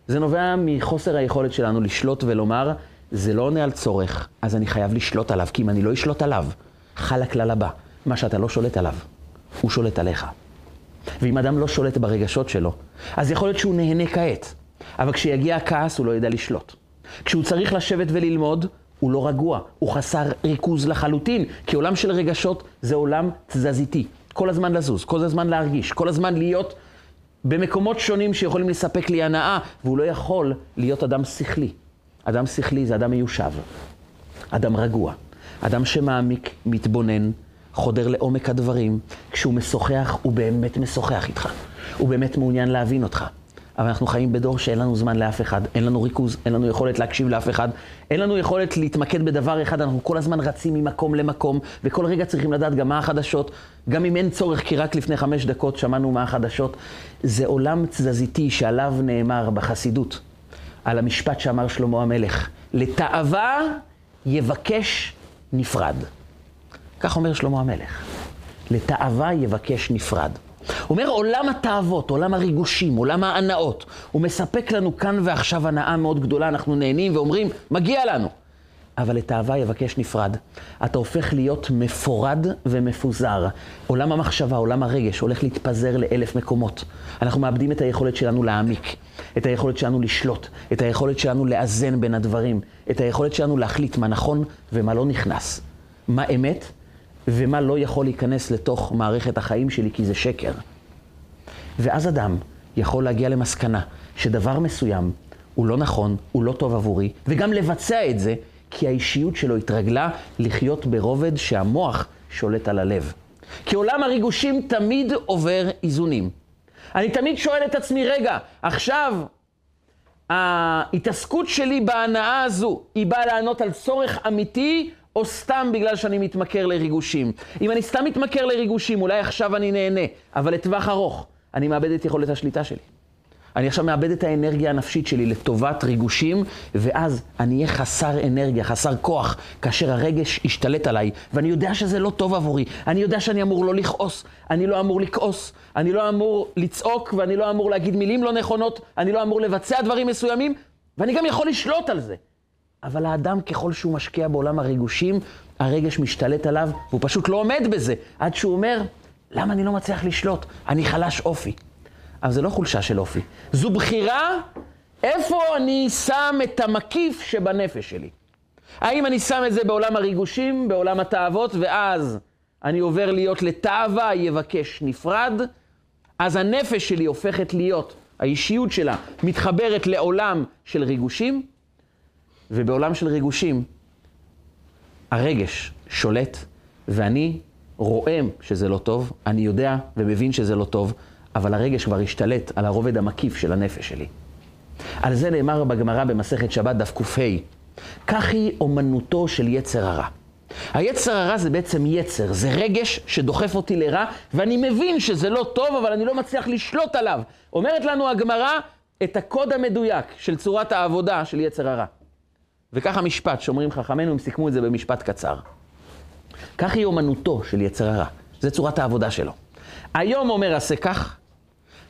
זה נובע מחוסר היכולת שלנו לשלוט ולומר, זה לא עונה על צורך, אז אני חייב לשלוט עליו, כי אם אני לא אשלוט עליו, חל הכלל הבא, מה שאתה לא שולט עליו, הוא שולט עליך. ואם אדם לא שולט ברגשות שלו, אז יכול להיות שהוא נהנה כעת, אבל כשיגיע הכעס הוא לא ידע לשלוט. כשהוא צריך לשבת וללמוד, הוא לא רגוע, הוא חסר ריכוז לחלוטין, כי עולם של רגשות זה עולם תזזיתי. כל הזמן לזוז, כל הזמן להרגיש, כל הזמן להיות במקומות שונים שיכולים לספק לי הנאה, והוא לא יכול להיות אדם שכלי. אדם שכלי זה אדם מיושב, אדם רגוע, אדם שמעמיק, מתבונן, חודר לעומק הדברים. כשהוא משוחח, הוא באמת משוחח איתך. הוא באמת מעוניין להבין אותך. אבל אנחנו חיים בדור שאין לנו זמן לאף אחד, אין לנו ריכוז, אין לנו יכולת להקשיב לאף אחד, אין לנו יכולת להתמקד בדבר אחד, אנחנו כל הזמן רצים ממקום למקום, וכל רגע צריכים לדעת גם מה החדשות, גם אם אין צורך, כי רק לפני חמש דקות שמענו מה החדשות. זה עולם תזזיתי שעליו נאמר בחסידות, על המשפט שאמר שלמה המלך, לתאווה יבקש נפרד. כך אומר שלמה המלך, לתאווה יבקש נפרד. הוא אומר, עולם התאוות, עולם הריגושים, עולם ההנאות, הוא מספק לנו כאן ועכשיו הנאה מאוד גדולה, אנחנו נהנים ואומרים, מגיע לנו. אבל את האהבה יבקש נפרד. אתה הופך להיות מפורד ומפוזר. עולם המחשבה, עולם הרגש, הולך להתפזר לאלף מקומות. אנחנו מאבדים את היכולת שלנו להעמיק, את היכולת שלנו לשלוט, את היכולת שלנו לאזן בין הדברים, את היכולת שלנו להחליט מה נכון ומה לא נכנס. מה אמת ומה לא יכול להיכנס לתוך מערכת החיים שלי כי זה שקר. ואז אדם יכול להגיע למסקנה שדבר מסוים הוא לא נכון, הוא לא טוב עבורי, וגם לבצע את זה, כי האישיות שלו התרגלה לחיות ברובד שהמוח שולט על הלב. כי עולם הריגושים תמיד עובר איזונים. אני תמיד שואל את עצמי, רגע, עכשיו ההתעסקות שלי בהנאה הזו, היא באה לענות על צורך אמיתי או סתם בגלל שאני מתמכר לריגושים. אם אני סתם מתמכר לריגושים, אולי עכשיו אני נהנה, אבל לטווח ארוך, אני מאבד את יכולת השליטה שלי. אני עכשיו מאבד את האנרגיה הנפשית שלי לטובת ריגושים, ואז אני אהיה חסר אנרגיה, חסר כוח, כאשר הרגש ישתלט עליי, ואני יודע שזה לא טוב עבורי. אני יודע שאני אמור לא לכעוס, אני לא אמור לכעוס, אני לא אמור לצעוק, ואני לא אמור להגיד מילים לא נכונות, אני לא אמור לבצע דברים מסוימים, ואני גם יכול לשלוט על זה. אבל האדם, ככל שהוא משקיע בעולם הריגושים, הרגש משתלט עליו, והוא פשוט לא עומד בזה, עד שהוא אומר, למה אני לא מצליח לשלוט? אני חלש אופי. אבל זה לא חולשה של אופי, זו בחירה איפה אני שם את המקיף שבנפש שלי. האם אני שם את זה בעולם הריגושים, בעולם התאוות, ואז אני עובר להיות לתאווה, יבקש נפרד, אז הנפש שלי הופכת להיות, האישיות שלה מתחברת לעולם של ריגושים, ובעולם של ריגושים הרגש שולט, ואני רועם שזה לא טוב, אני יודע ומבין שזה לא טוב, אבל הרגש כבר השתלט על הרובד המקיף של הנפש שלי. על זה נאמר בגמרא במסכת שבת דף ק"ה, כך היא אומנותו של יצר הרע. היצר הרע זה בעצם יצר, זה רגש שדוחף אותי לרע, ואני מבין שזה לא טוב, אבל אני לא מצליח לשלוט עליו. אומרת לנו הגמרא את הקוד המדויק של צורת העבודה של יצר הרע. וכך המשפט שאומרים חכמינו, הם סיכמו את זה במשפט קצר. כך היא אומנותו של יצר הרע, זה צורת העבודה שלו. היום אומר עשה כך,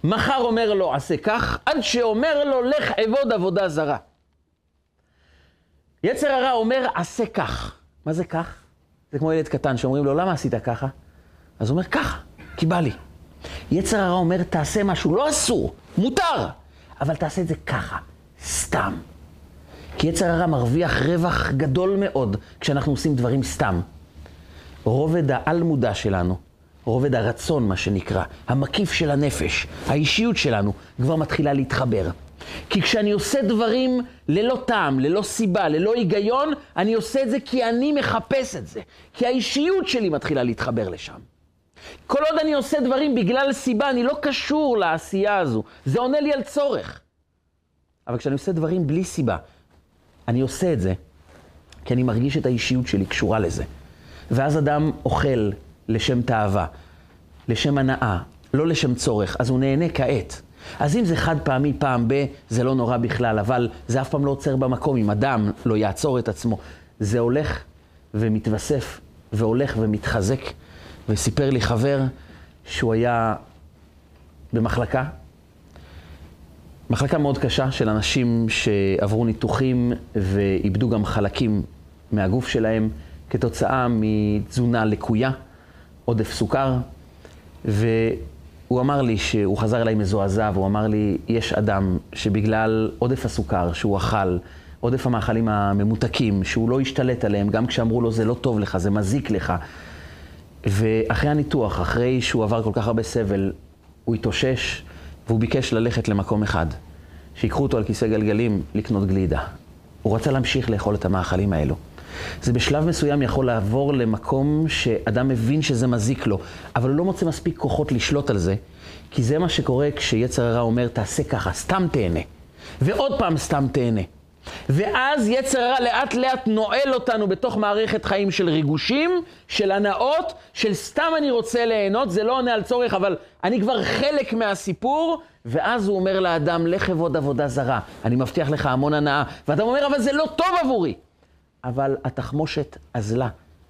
מחר אומר לו עשה כך, עד שאומר לו לך עבוד עבודה זרה. יצר הרע אומר עשה כך. מה זה כך? זה כמו ילד קטן שאומרים לו למה עשית ככה? אז הוא אומר ככה, כי בא לי. יצר הרע אומר תעשה משהו לא אסור, מותר, אבל תעשה את זה ככה, סתם. כי יצר הרע מרוויח רווח גדול מאוד כשאנחנו עושים דברים סתם. רובד העל-מודע שלנו, רובד הרצון, מה שנקרא, המקיף של הנפש, האישיות שלנו, כבר מתחילה להתחבר. כי כשאני עושה דברים ללא טעם, ללא סיבה, ללא היגיון, אני עושה את זה כי אני מחפש את זה. כי האישיות שלי מתחילה להתחבר לשם. כל עוד אני עושה דברים בגלל סיבה, אני לא קשור לעשייה הזו. זה עונה לי על צורך. אבל כשאני עושה דברים בלי סיבה, אני עושה את זה כי אני מרגיש את האישיות שלי קשורה לזה. ואז אדם אוכל לשם תאווה, לשם הנאה, לא לשם צורך, אז הוא נהנה כעת. אז אם זה חד פעמי פעם ב, זה לא נורא בכלל, אבל זה אף פעם לא עוצר במקום, אם אדם לא יעצור את עצמו. זה הולך ומתווסף, והולך ומתחזק. וסיפר לי חבר שהוא היה במחלקה, מחלקה מאוד קשה של אנשים שעברו ניתוחים ואיבדו גם חלקים מהגוף שלהם כתוצאה מתזונה לקויה, עודף סוכר, והוא אמר לי שהוא חזר אליי מזועזע, והוא אמר לי, יש אדם שבגלל עודף הסוכר שהוא אכל, עודף המאכלים הממותקים, שהוא לא השתלט עליהם, גם כשאמרו לו זה לא טוב לך, זה מזיק לך. ואחרי הניתוח, אחרי שהוא עבר כל כך הרבה סבל, הוא התאושש והוא ביקש ללכת למקום אחד, שיקחו אותו על כיסא גלגלים לקנות גלידה. הוא רצה להמשיך לאכול את המאכלים האלו. זה בשלב מסוים יכול לעבור למקום שאדם מבין שזה מזיק לו, אבל הוא לא מוצא מספיק כוחות לשלוט על זה, כי זה מה שקורה כשיצר הרע אומר, תעשה ככה, סתם תהנה. ועוד פעם סתם תהנה. ואז יצר הרע לאט לאט נועל אותנו בתוך מערכת חיים של ריגושים, של הנאות, של סתם אני רוצה ליהנות, זה לא עונה על צורך, אבל אני כבר חלק מהסיפור, ואז הוא אומר לאדם, לך עבוד עבודה זרה, אני מבטיח לך המון הנאה. ואדם אומר, אבל זה לא טוב עבורי. אבל התחמושת אזלה.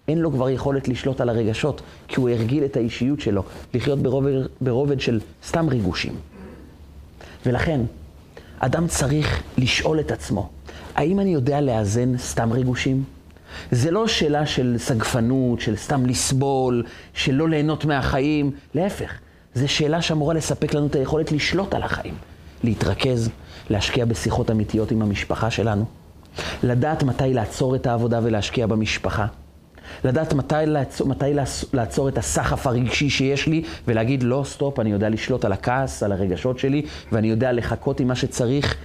אין לו כבר יכולת לשלוט על הרגשות, כי הוא הרגיל את האישיות שלו לחיות ברובד, ברובד של סתם ריגושים. ולכן, אדם צריך לשאול את עצמו, האם אני יודע לאזן סתם ריגושים? זה לא שאלה של סגפנות, של סתם לסבול, של לא ליהנות מהחיים, להפך, זו שאלה שאמורה לספק לנו את היכולת לשלוט על החיים, להתרכז, להשקיע בשיחות אמיתיות עם המשפחה שלנו, לדעת מתי לעצור את העבודה ולהשקיע במשפחה. לדעת מתי לעצור, מתי לעצור את הסחף הרגשי שיש לי ולהגיד לא, סטופ, אני יודע לשלוט על הכעס, על הרגשות שלי ואני יודע לחכות עם מה שצריך,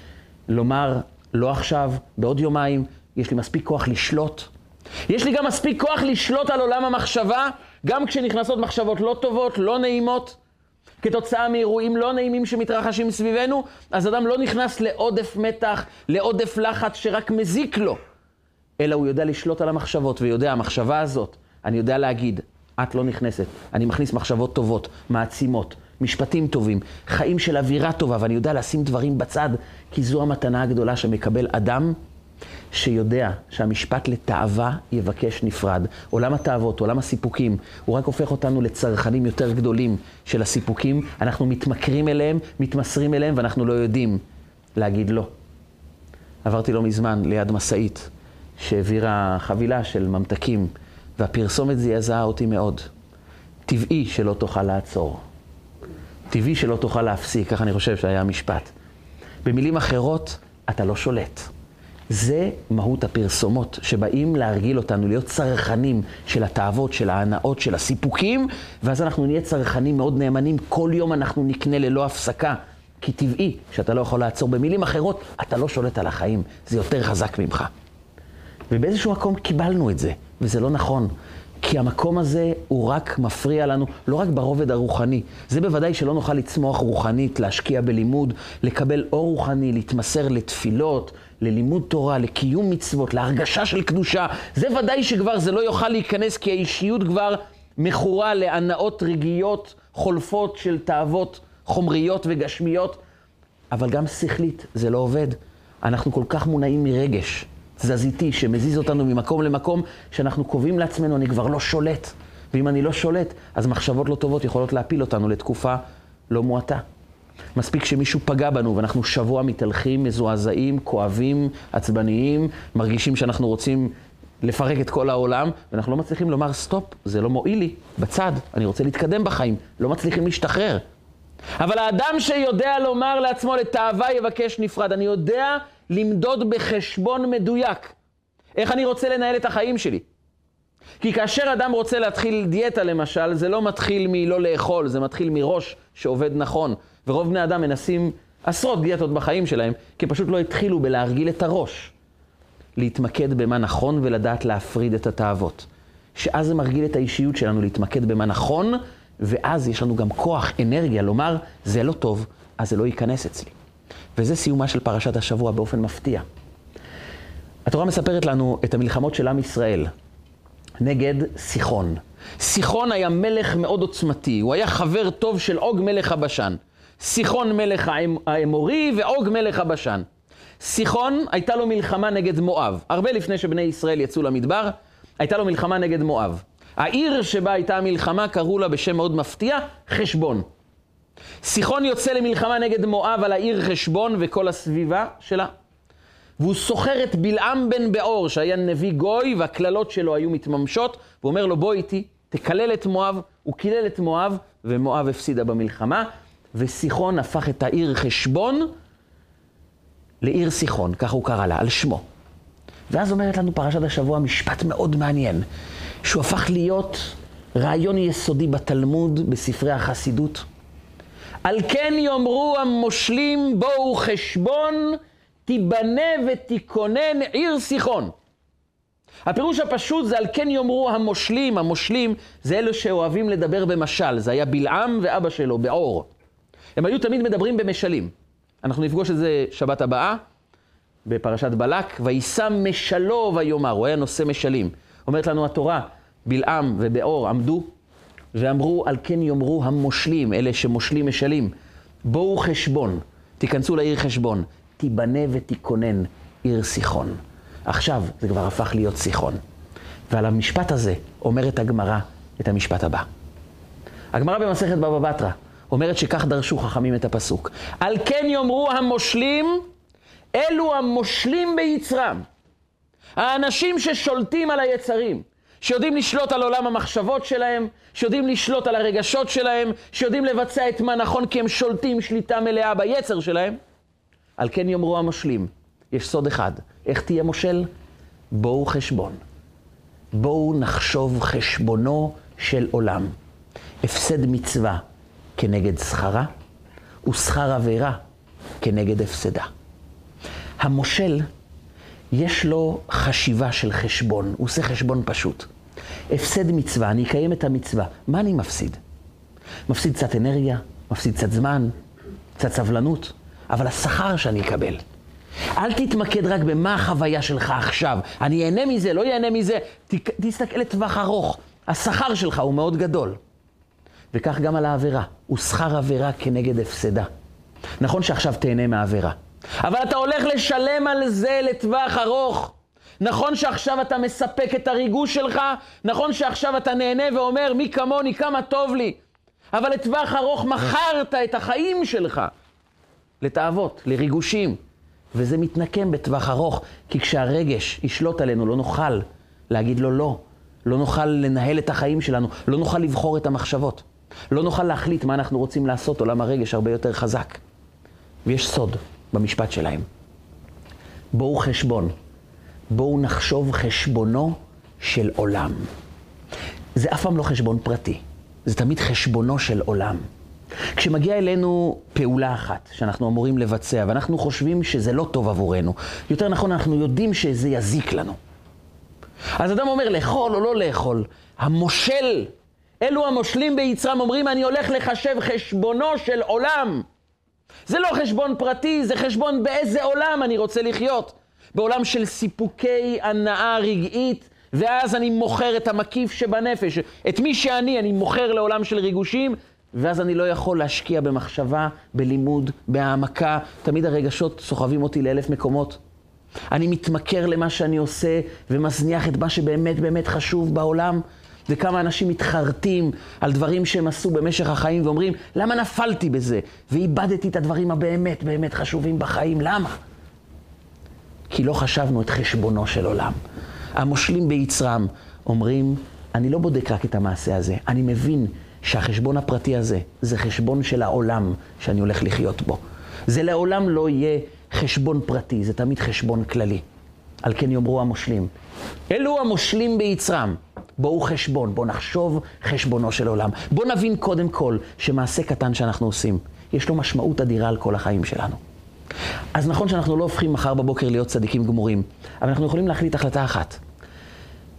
לומר לא עכשיו, בעוד יומיים, יש לי מספיק כוח לשלוט. יש לי גם מספיק כוח לשלוט על עולם המחשבה, גם כשנכנסות מחשבות לא טובות, לא נעימות. כתוצאה מאירועים לא נעימים שמתרחשים סביבנו, אז אדם לא נכנס לעודף מתח, לעודף לחץ שרק מזיק לו, אלא הוא יודע לשלוט על המחשבות, ויודע, המחשבה הזאת, אני יודע להגיד, את לא נכנסת, אני מכניס מחשבות טובות, מעצימות, משפטים טובים, חיים של אווירה טובה, ואני יודע לשים דברים בצד, כי זו המתנה הגדולה שמקבל אדם שיודע שהמשפט לתאווה יבקש נפרד. עולם התאוות, עולם הסיפוקים, הוא רק הופך אותנו לצרכנים יותר גדולים של הסיפוקים. אנחנו מתמכרים אליהם, מתמסרים אליהם, ואנחנו לא יודעים להגיד לא. עברתי לא מזמן ליד משאית שהעבירה חבילה של ממתקים והפרסומת זעזעה אותי מאוד. טבעי שלא תוכל לעצור. טבעי שלא תוכל להפסיק, ככה אני חושב שהיה המשפט. במילים אחרות, אתה לא שולט. זה מהות הפרסומות, שבאים להרגיל אותנו להיות צרכנים של התאוות, של ההנאות, של הסיפוקים, ואז אנחנו נהיה צרכנים מאוד נאמנים, כל יום אנחנו נקנה ללא הפסקה. כי טבעי שאתה לא יכול לעצור. במילים אחרות, אתה לא שולט על החיים, זה יותר חזק ממך. ובאיזשהו מקום קיבלנו את זה, וזה לא נכון. כי המקום הזה הוא רק מפריע לנו, לא רק ברובד הרוחני. זה בוודאי שלא נוכל לצמוח רוחנית, להשקיע בלימוד, לקבל אור רוחני, להתמסר לתפילות, ללימוד תורה, לקיום מצוות, להרגשה של קדושה. זה ודאי שכבר זה לא יוכל להיכנס, כי האישיות כבר מכורה להנאות רגעיות, חולפות של תאוות חומריות וגשמיות, אבל גם שכלית, זה לא עובד. אנחנו כל כך מונעים מרגש. תזזיתי שמזיז אותנו ממקום למקום, שאנחנו קובעים לעצמנו, אני כבר לא שולט. ואם אני לא שולט, אז מחשבות לא טובות יכולות להפיל אותנו לתקופה לא מועטה. מספיק שמישהו פגע בנו ואנחנו שבוע מתהלכים, מזועזעים, כואבים, עצבניים, מרגישים שאנחנו רוצים לפרק את כל העולם, ואנחנו לא מצליחים לומר, סטופ, זה לא מועיל לי, בצד, אני רוצה להתקדם בחיים, לא מצליחים להשתחרר. אבל האדם שיודע לומר לעצמו, לתאווה יבקש נפרד, אני יודע למדוד בחשבון מדויק. איך אני רוצה לנהל את החיים שלי? כי כאשר אדם רוצה להתחיל דיאטה למשל, זה לא מתחיל מלא לאכול, זה מתחיל מראש שעובד נכון. ורוב בני אדם מנסים עשרות דיאטות בחיים שלהם, כי פשוט לא התחילו בלהרגיל את הראש. להתמקד במה נכון ולדעת להפריד את התאוות. שאז זה מרגיל את האישיות שלנו להתמקד במה נכון, ואז יש לנו גם כוח, אנרגיה, לומר, זה לא טוב, אז זה לא ייכנס אצלי. וזה סיומה של פרשת השבוע באופן מפתיע. התורה מספרת לנו את המלחמות של עם ישראל נגד סיחון. סיחון היה מלך מאוד עוצמתי, הוא היה חבר טוב של עוג מלך הבשן. סיחון מלך האמורי ועוג מלך הבשן. סיחון, הייתה לו מלחמה נגד מואב. הרבה לפני שבני ישראל יצאו למדבר, הייתה לו מלחמה נגד מואב. העיר שבה הייתה המלחמה, קראו לה בשם מאוד מפתיע, חשבון. סיחון יוצא למלחמה נגד מואב על העיר חשבון וכל הסביבה שלה. והוא סוחר את בלעם בן באור, שהיה נביא גוי, והקללות שלו היו מתממשות, והוא אומר לו, בוא איתי, תקלל את מואב. הוא קילל את מואב, ומואב הפסידה במלחמה, וסיחון הפך את העיר חשבון לעיר סיחון, ככה הוא קרא לה, על שמו. ואז אומרת לנו פרשת השבוע משפט מאוד מעניין, שהוא הפך להיות רעיון יסודי בתלמוד, בספרי החסידות. על כן יאמרו המושלים בואו חשבון, תיבנה ותיכונן עיר סיחון. הפירוש הפשוט זה על כן יאמרו המושלים, המושלים זה אלו שאוהבים לדבר במשל, זה היה בלעם ואבא שלו, בעור. הם היו תמיד מדברים במשלים. אנחנו נפגוש את זה שבת הבאה, בפרשת בלק, ויישא משלו ויאמר, הוא היה נושא משלים. אומרת לנו התורה, בלעם ובאור עמדו ואמרו, על כן יאמרו המושלים, אלה שמושלים משלים, בואו חשבון, תיכנסו לעיר חשבון, תיבנה ותיכונן עיר סיחון. עכשיו זה כבר הפך להיות סיחון. ועל המשפט הזה אומרת הגמרא את המשפט הבא. הגמרא במסכת בבא בתרא אומרת שכך דרשו חכמים את הפסוק. על כן יאמרו המושלים, אלו המושלים ביצרם. האנשים ששולטים על היצרים. שיודעים לשלוט על עולם המחשבות שלהם, שיודעים לשלוט על הרגשות שלהם, שיודעים לבצע את מה נכון כי הם שולטים שליטה מלאה ביצר שלהם. על כן יאמרו המושלים, יש סוד אחד, איך תהיה מושל? בואו חשבון. בואו נחשוב חשבונו של עולם. הפסד מצווה כנגד שכרה, ושכר עבירה כנגד הפסדה. המושל יש לו חשיבה של חשבון, הוא עושה חשבון פשוט. הפסד מצווה, אני אקיים את המצווה, מה אני מפסיד? מפסיד קצת אנרגיה, מפסיד קצת זמן, קצת סבלנות, אבל השכר שאני אקבל. אל תתמקד רק במה החוויה שלך עכשיו. אני אהנה מזה, לא אהנה מזה. ת, תסתכל לטווח ארוך. השכר שלך הוא מאוד גדול. וכך גם על העבירה. הוא שכר עבירה כנגד הפסדה. נכון שעכשיו תהנה מהעבירה, אבל אתה הולך לשלם על זה לטווח ארוך. נכון שעכשיו אתה מספק את הריגוש שלך, נכון שעכשיו אתה נהנה ואומר, מי כמוני, כמה טוב לי. אבל לטווח ארוך מכרת את החיים שלך לתאוות, לריגושים. וזה מתנקם בטווח ארוך, כי כשהרגש ישלוט עלינו, לא נוכל להגיד לו לא. לא נוכל לנהל את החיים שלנו, לא נוכל לבחור את המחשבות. לא נוכל להחליט מה אנחנו רוצים לעשות, עולם הרגש הרבה יותר חזק. ויש סוד במשפט שלהם. בואו חשבון. בואו נחשוב חשבונו של עולם. זה אף פעם לא חשבון פרטי, זה תמיד חשבונו של עולם. כשמגיעה אלינו פעולה אחת שאנחנו אמורים לבצע, ואנחנו חושבים שזה לא טוב עבורנו, יותר נכון, אנחנו יודעים שזה יזיק לנו. אז אדם אומר לאכול או לא לאכול, המושל, אלו המושלים ביצרם אומרים, אני הולך לחשב חשבונו של עולם. זה לא חשבון פרטי, זה חשבון באיזה עולם אני רוצה לחיות. בעולם של סיפוקי הנאה רגעית, ואז אני מוכר את המקיף שבנפש. את מי שאני, אני מוכר לעולם של ריגושים, ואז אני לא יכול להשקיע במחשבה, בלימוד, בהעמקה. תמיד הרגשות סוחבים אותי לאלף מקומות. אני מתמכר למה שאני עושה ומזניח את מה שבאמת באמת חשוב בעולם. וכמה אנשים מתחרטים על דברים שהם עשו במשך החיים ואומרים, למה נפלתי בזה? ואיבדתי את הדברים הבאמת באמת חשובים בחיים, למה? כי לא חשבנו את חשבונו של עולם. המושלים ביצרם אומרים, אני לא בודק רק את המעשה הזה, אני מבין שהחשבון הפרטי הזה זה חשבון של העולם שאני הולך לחיות בו. זה לעולם לא יהיה חשבון פרטי, זה תמיד חשבון כללי. על כן יאמרו המושלים. אלו המושלים ביצרם. בואו חשבון, בואו נחשוב חשבונו של עולם. בואו נבין קודם כל שמעשה קטן שאנחנו עושים, יש לו משמעות אדירה על כל החיים שלנו. אז נכון שאנחנו לא הופכים מחר בבוקר להיות צדיקים גמורים, אבל אנחנו יכולים להחליט החלטה אחת.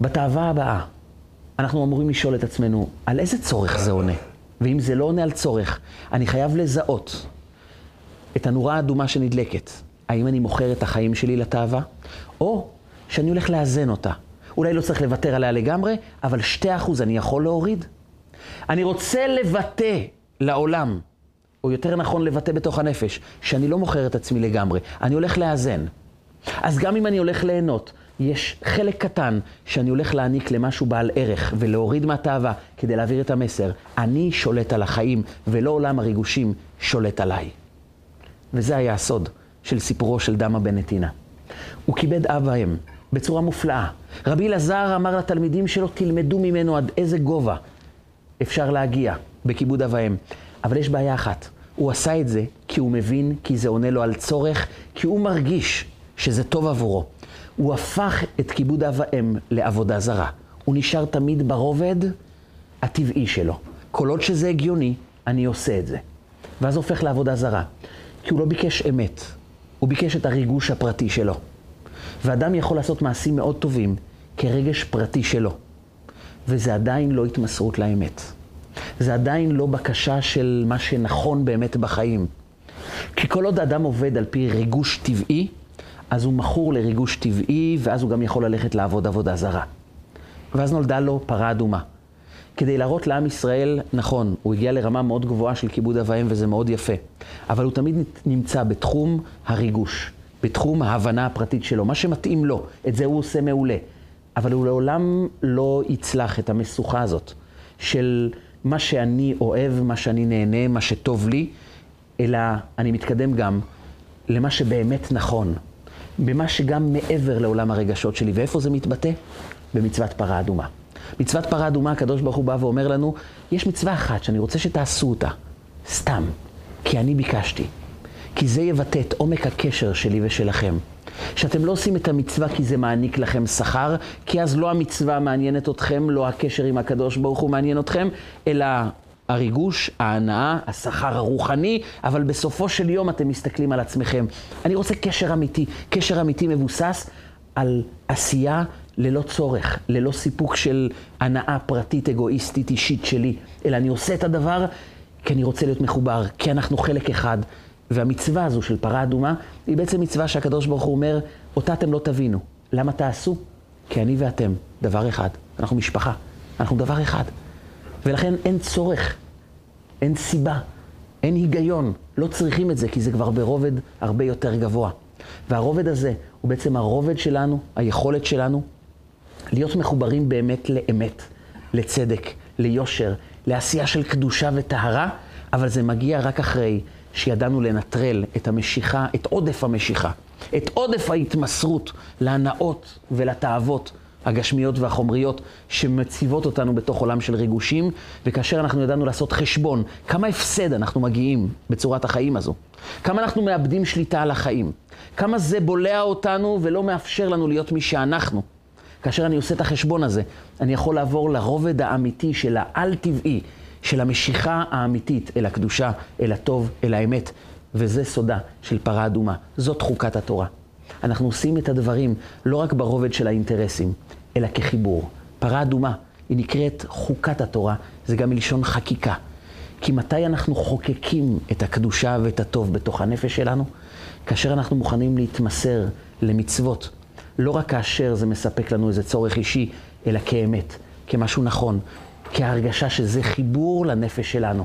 בתאווה הבאה, אנחנו אמורים לשאול את עצמנו, על איזה צורך זה עונה? ואם זה לא עונה על צורך, אני חייב לזהות את הנורה האדומה שנדלקת. האם אני מוכר את החיים שלי לתאווה, או שאני הולך לאזן אותה. אולי לא צריך לוותר עליה לגמרי, אבל שתי אחוז אני יכול להוריד. אני רוצה לבטא לעולם, או יותר נכון לבטא בתוך הנפש, שאני לא מוכר את עצמי לגמרי, אני הולך לאזן. אז גם אם אני הולך ליהנות, יש חלק קטן שאני הולך להעניק למשהו בעל ערך ולהוריד מהתאווה כדי להעביר את המסר. אני שולט על החיים ולא עולם הריגושים שולט עליי. וזה היה הסוד של סיפורו של דמה בן נתינה. הוא כיבד אב ואם בצורה מופלאה. רבי אלעזר אמר לתלמידים שלו, תלמדו ממנו עד איזה גובה אפשר להגיע בכיבוד אב ואם. אבל יש בעיה אחת, הוא עשה את זה כי הוא מבין, כי זה עונה לו על צורך, כי הוא מרגיש שזה טוב עבורו. הוא הפך את כיבוד אב ואם לעבודה זרה. הוא נשאר תמיד ברובד הטבעי שלו. כל עוד שזה הגיוני, אני עושה את זה. ואז הופך לעבודה זרה. כי הוא לא ביקש אמת, הוא ביקש את הריגוש הפרטי שלו. ואדם יכול לעשות מעשים מאוד טובים כרגש פרטי שלו. וזה עדיין לא התמסרות לאמת. זה עדיין לא בקשה של מה שנכון באמת בחיים. כי כל עוד האדם עובד על פי ריגוש טבעי, אז הוא מכור לריגוש טבעי, ואז הוא גם יכול ללכת לעבוד עבודה זרה. ואז נולדה לו פרה אדומה. כדי להראות לעם ישראל, נכון, הוא הגיע לרמה מאוד גבוהה של כיבוד אב וזה מאוד יפה, אבל הוא תמיד נמצא בתחום הריגוש, בתחום ההבנה הפרטית שלו, מה שמתאים לו, את זה הוא עושה מעולה. אבל הוא לעולם לא יצלח את המשוכה הזאת של מה שאני אוהב, מה שאני נהנה, מה שטוב לי, אלא אני מתקדם גם למה שבאמת נכון, במה שגם מעבר לעולם הרגשות שלי. ואיפה זה מתבטא? במצוות פרה אדומה. מצוות פרה אדומה, הקדוש ברוך הוא בא ואומר לנו, יש מצווה אחת שאני רוצה שתעשו אותה, סתם, כי אני ביקשתי. כי זה יבטא את עומק הקשר שלי ושלכם. שאתם לא עושים את המצווה כי זה מעניק לכם שכר, כי אז לא המצווה מעניינת אתכם, לא הקשר עם הקדוש ברוך הוא מעניין אתכם, אלא הריגוש, ההנאה, השכר הרוחני, אבל בסופו של יום אתם מסתכלים על עצמכם. אני רוצה קשר אמיתי, קשר אמיתי מבוסס על עשייה ללא צורך, ללא סיפוק של הנאה פרטית, אגואיסטית, אישית שלי, אלא אני עושה את הדבר כי אני רוצה להיות מחובר, כי אנחנו חלק אחד. והמצווה הזו של פרה אדומה, היא בעצם מצווה שהקדוש ברוך הוא אומר, אותה אתם לא תבינו. למה תעשו? כי אני ואתם דבר אחד. אנחנו משפחה, אנחנו דבר אחד. ולכן אין צורך, אין סיבה, אין היגיון, לא צריכים את זה, כי זה כבר ברובד הרבה יותר גבוה. והרובד הזה הוא בעצם הרובד שלנו, היכולת שלנו, להיות מחוברים באמת לאמת, לצדק, ליושר, לעשייה של קדושה וטהרה, אבל זה מגיע רק אחרי שידענו לנטרל את המשיכה, את עודף המשיכה, את עודף ההתמסרות להנאות ולתאוות הגשמיות והחומריות שמציבות אותנו בתוך עולם של ריגושים, וכאשר אנחנו ידענו לעשות חשבון, כמה הפסד אנחנו מגיעים בצורת החיים הזו, כמה אנחנו מאבדים שליטה על החיים, כמה זה בולע אותנו ולא מאפשר לנו להיות מי שאנחנו. כאשר אני עושה את החשבון הזה, אני יכול לעבור לרובד האמיתי של העל-טבעי, של המשיכה האמיתית אל הקדושה, אל הטוב, אל האמת, וזה סודה של פרה אדומה. זאת חוקת התורה. אנחנו עושים את הדברים לא רק ברובד של האינטרסים, אלא כחיבור. פרה אדומה, היא נקראת חוקת התורה, זה גם מלשון חקיקה. כי מתי אנחנו חוקקים את הקדושה ואת הטוב בתוך הנפש שלנו? כאשר אנחנו מוכנים להתמסר למצוות, לא רק כאשר זה מספק לנו איזה צורך אישי, אלא כאמת, כמשהו נכון, כהרגשה שזה חיבור לנפש שלנו.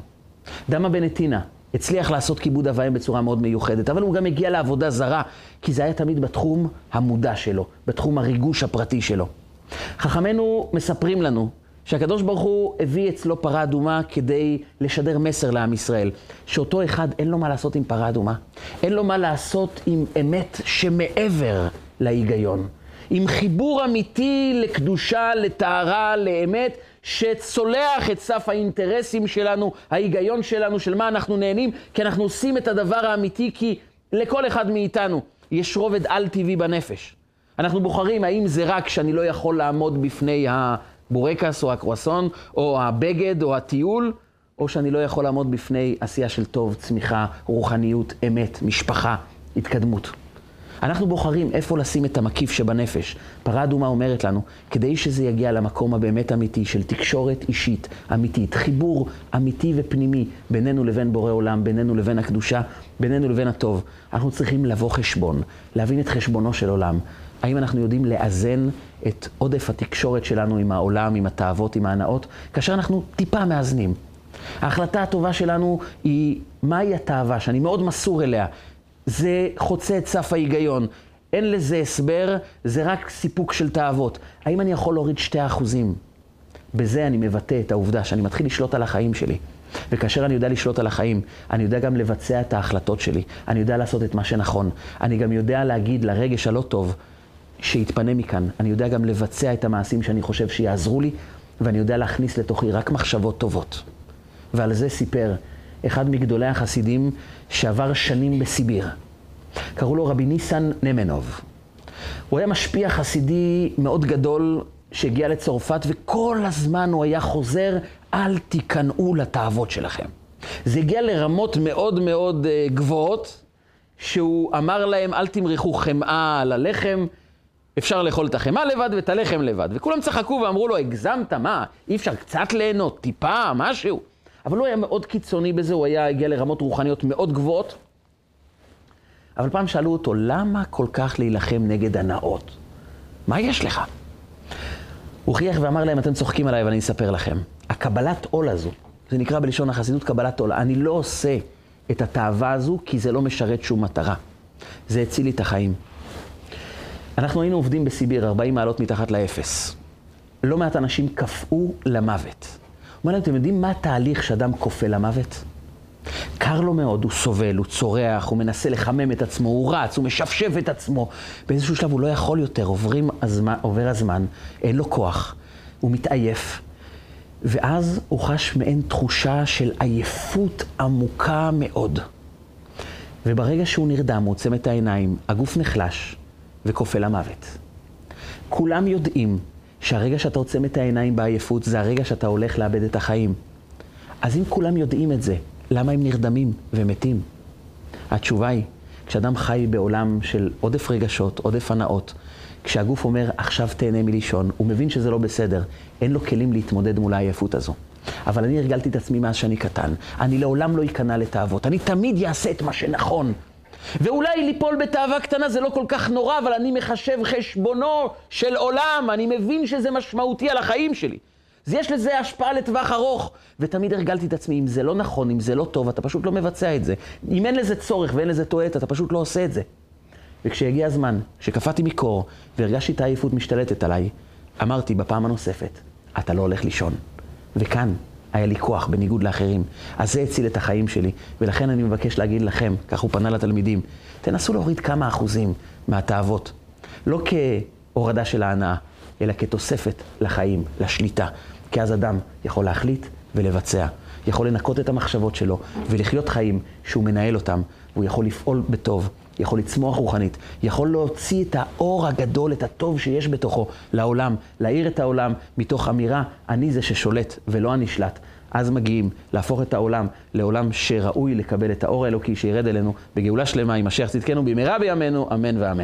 דמה בנתינה הצליח לעשות כיבוד אב ואם בצורה מאוד מיוחדת, אבל הוא גם הגיע לעבודה זרה, כי זה היה תמיד בתחום המודע שלו, בתחום הריגוש הפרטי שלו. חכמינו מספרים לנו שהקדוש ברוך הוא הביא אצלו פרה אדומה כדי לשדר מסר לעם ישראל, שאותו אחד אין לו מה לעשות עם פרה אדומה, אין לו מה לעשות עם אמת שמעבר להיגיון, עם חיבור אמיתי לקדושה, לטהרה, לאמת, שצולח את סף האינטרסים שלנו, ההיגיון שלנו, של מה אנחנו נהנים, כי אנחנו עושים את הדבר האמיתי, כי לכל אחד מאיתנו יש רובד על-טבעי בנפש. אנחנו בוחרים האם זה רק שאני לא יכול לעמוד בפני הבורקס או הקרואסון, או הבגד או הטיול, או שאני לא יכול לעמוד בפני עשייה של טוב, צמיחה, רוחניות, אמת, משפחה, התקדמות. אנחנו בוחרים איפה לשים את המקיף שבנפש. פרה אדומה אומרת לנו, כדי שזה יגיע למקום הבאמת אמיתי של תקשורת אישית אמיתית, חיבור אמיתי ופנימי בינינו לבין בורא עולם, בינינו לבין הקדושה, בינינו לבין הטוב, אנחנו צריכים לבוא חשבון, להבין את חשבונו של עולם. האם אנחנו יודעים לאזן את עודף התקשורת שלנו עם העולם, עם התאוות, עם ההנאות, כאשר אנחנו טיפה מאזנים. ההחלטה הטובה שלנו היא מהי התאווה, שאני מאוד מסור אליה. זה חוצה את סף ההיגיון. אין לזה הסבר, זה רק סיפוק של תאוות. האם אני יכול להוריד שתי אחוזים? בזה אני מבטא את העובדה שאני מתחיל לשלוט על החיים שלי. וכאשר אני יודע לשלוט על החיים, אני יודע גם לבצע את ההחלטות שלי. אני יודע לעשות את מה שנכון. אני גם יודע להגיד לרגש הלא טוב שיתפנה מכאן. אני יודע גם לבצע את המעשים שאני חושב שיעזרו לי, ואני יודע להכניס לתוכי רק מחשבות טובות. ועל זה סיפר אחד מגדולי החסידים שעבר שנים בסיביר. קראו לו רבי ניסן נמנוב. הוא היה משפיע חסידי מאוד גדול שהגיע לצרפת, וכל הזמן הוא היה חוזר, אל תיכנעו לתאוות שלכם. זה הגיע לרמות מאוד מאוד uh, גבוהות, שהוא אמר להם, אל תמרחו חמאה על הלחם, אפשר לאכול את החמאה לבד ואת הלחם לבד. וכולם צחקו ואמרו לו, הגזמת, מה? אי אפשר קצת ליהנות, טיפה, משהו? אבל הוא היה מאוד קיצוני בזה, הוא היה הגיע לרמות רוחניות מאוד גבוהות. אבל פעם שאלו אותו, למה כל כך להילחם נגד הנאות? מה יש לך? הוא חייך ואמר להם, אתם צוחקים עליי, אבל אני אספר לכם. הקבלת עול הזו, זה נקרא בלשון החסידות קבלת עול, אני לא עושה את התאווה הזו כי זה לא משרת שום מטרה. זה הציל לי את החיים. אנחנו היינו עובדים בסיביר, 40 מעלות מתחת לאפס. לא מעט אנשים קפאו למוות. אומר להם, אתם יודעים מה התהליך שאדם כופה למוות? קר לו מאוד, הוא סובל, הוא צורח, הוא מנסה לחמם את עצמו, הוא רץ, הוא משפשף את עצמו. באיזשהו שלב הוא לא יכול יותר, עוברים הזמן, עובר הזמן, אין לו כוח, הוא מתעייף. ואז הוא חש מעין תחושה של עייפות עמוקה מאוד. וברגע שהוא נרדם, הוא עוצם את העיניים, הגוף נחלש וכופה למוות. כולם יודעים שהרגע שאתה עוצם את העיניים בעייפות, זה הרגע שאתה הולך לאבד את החיים. אז אם כולם יודעים את זה, למה הם נרדמים ומתים? התשובה היא, כשאדם חי בעולם של עודף רגשות, עודף הנאות, כשהגוף אומר, עכשיו תהנה מלישון, הוא מבין שזה לא בסדר, אין לו כלים להתמודד מול העייפות הזו. אבל אני הרגלתי את עצמי מאז שאני קטן. אני לעולם לא אכנע לתאוות. אני תמיד אעשה את מה שנכון. ואולי ליפול בתאווה קטנה זה לא כל כך נורא, אבל אני מחשב חשבונו של עולם, אני מבין שזה משמעותי על החיים שלי. אז יש לזה השפעה לטווח ארוך. ותמיד הרגלתי את עצמי, אם זה לא נכון, אם זה לא טוב, אתה פשוט לא מבצע את זה. אם אין לזה צורך ואין לזה תועלת, אתה פשוט לא עושה את זה. וכשהגיע הזמן, כשקפאתי מקור והרגשתי את העייפות משתלטת עליי, אמרתי בפעם הנוספת, אתה לא הולך לישון. וכאן, היה לי כוח בניגוד לאחרים. אז זה הציל את החיים שלי, ולכן אני מבקש להגיד לכם, כך הוא פנה לתלמידים, תנסו להוריד כמה אחוזים מהתאוות. לא כהורדה של ההנאה, אלא כתוספת לחיים, לשליטה. כי אז אדם יכול להחליט ולבצע. יכול לנקות את המחשבות שלו ולחיות חיים שהוא מנהל אותם, והוא יכול לפעול בטוב, יכול לצמוח רוחנית, יכול להוציא את האור הגדול, את הטוב שיש בתוכו לעולם, להאיר את העולם מתוך אמירה, אני זה ששולט ולא הנשלט. אז מגיעים להפוך את העולם לעולם שראוי לקבל את האור האלוקי שירד אלינו בגאולה שלמה משיח צדקנו במהרה בימינו, אמן ואמן.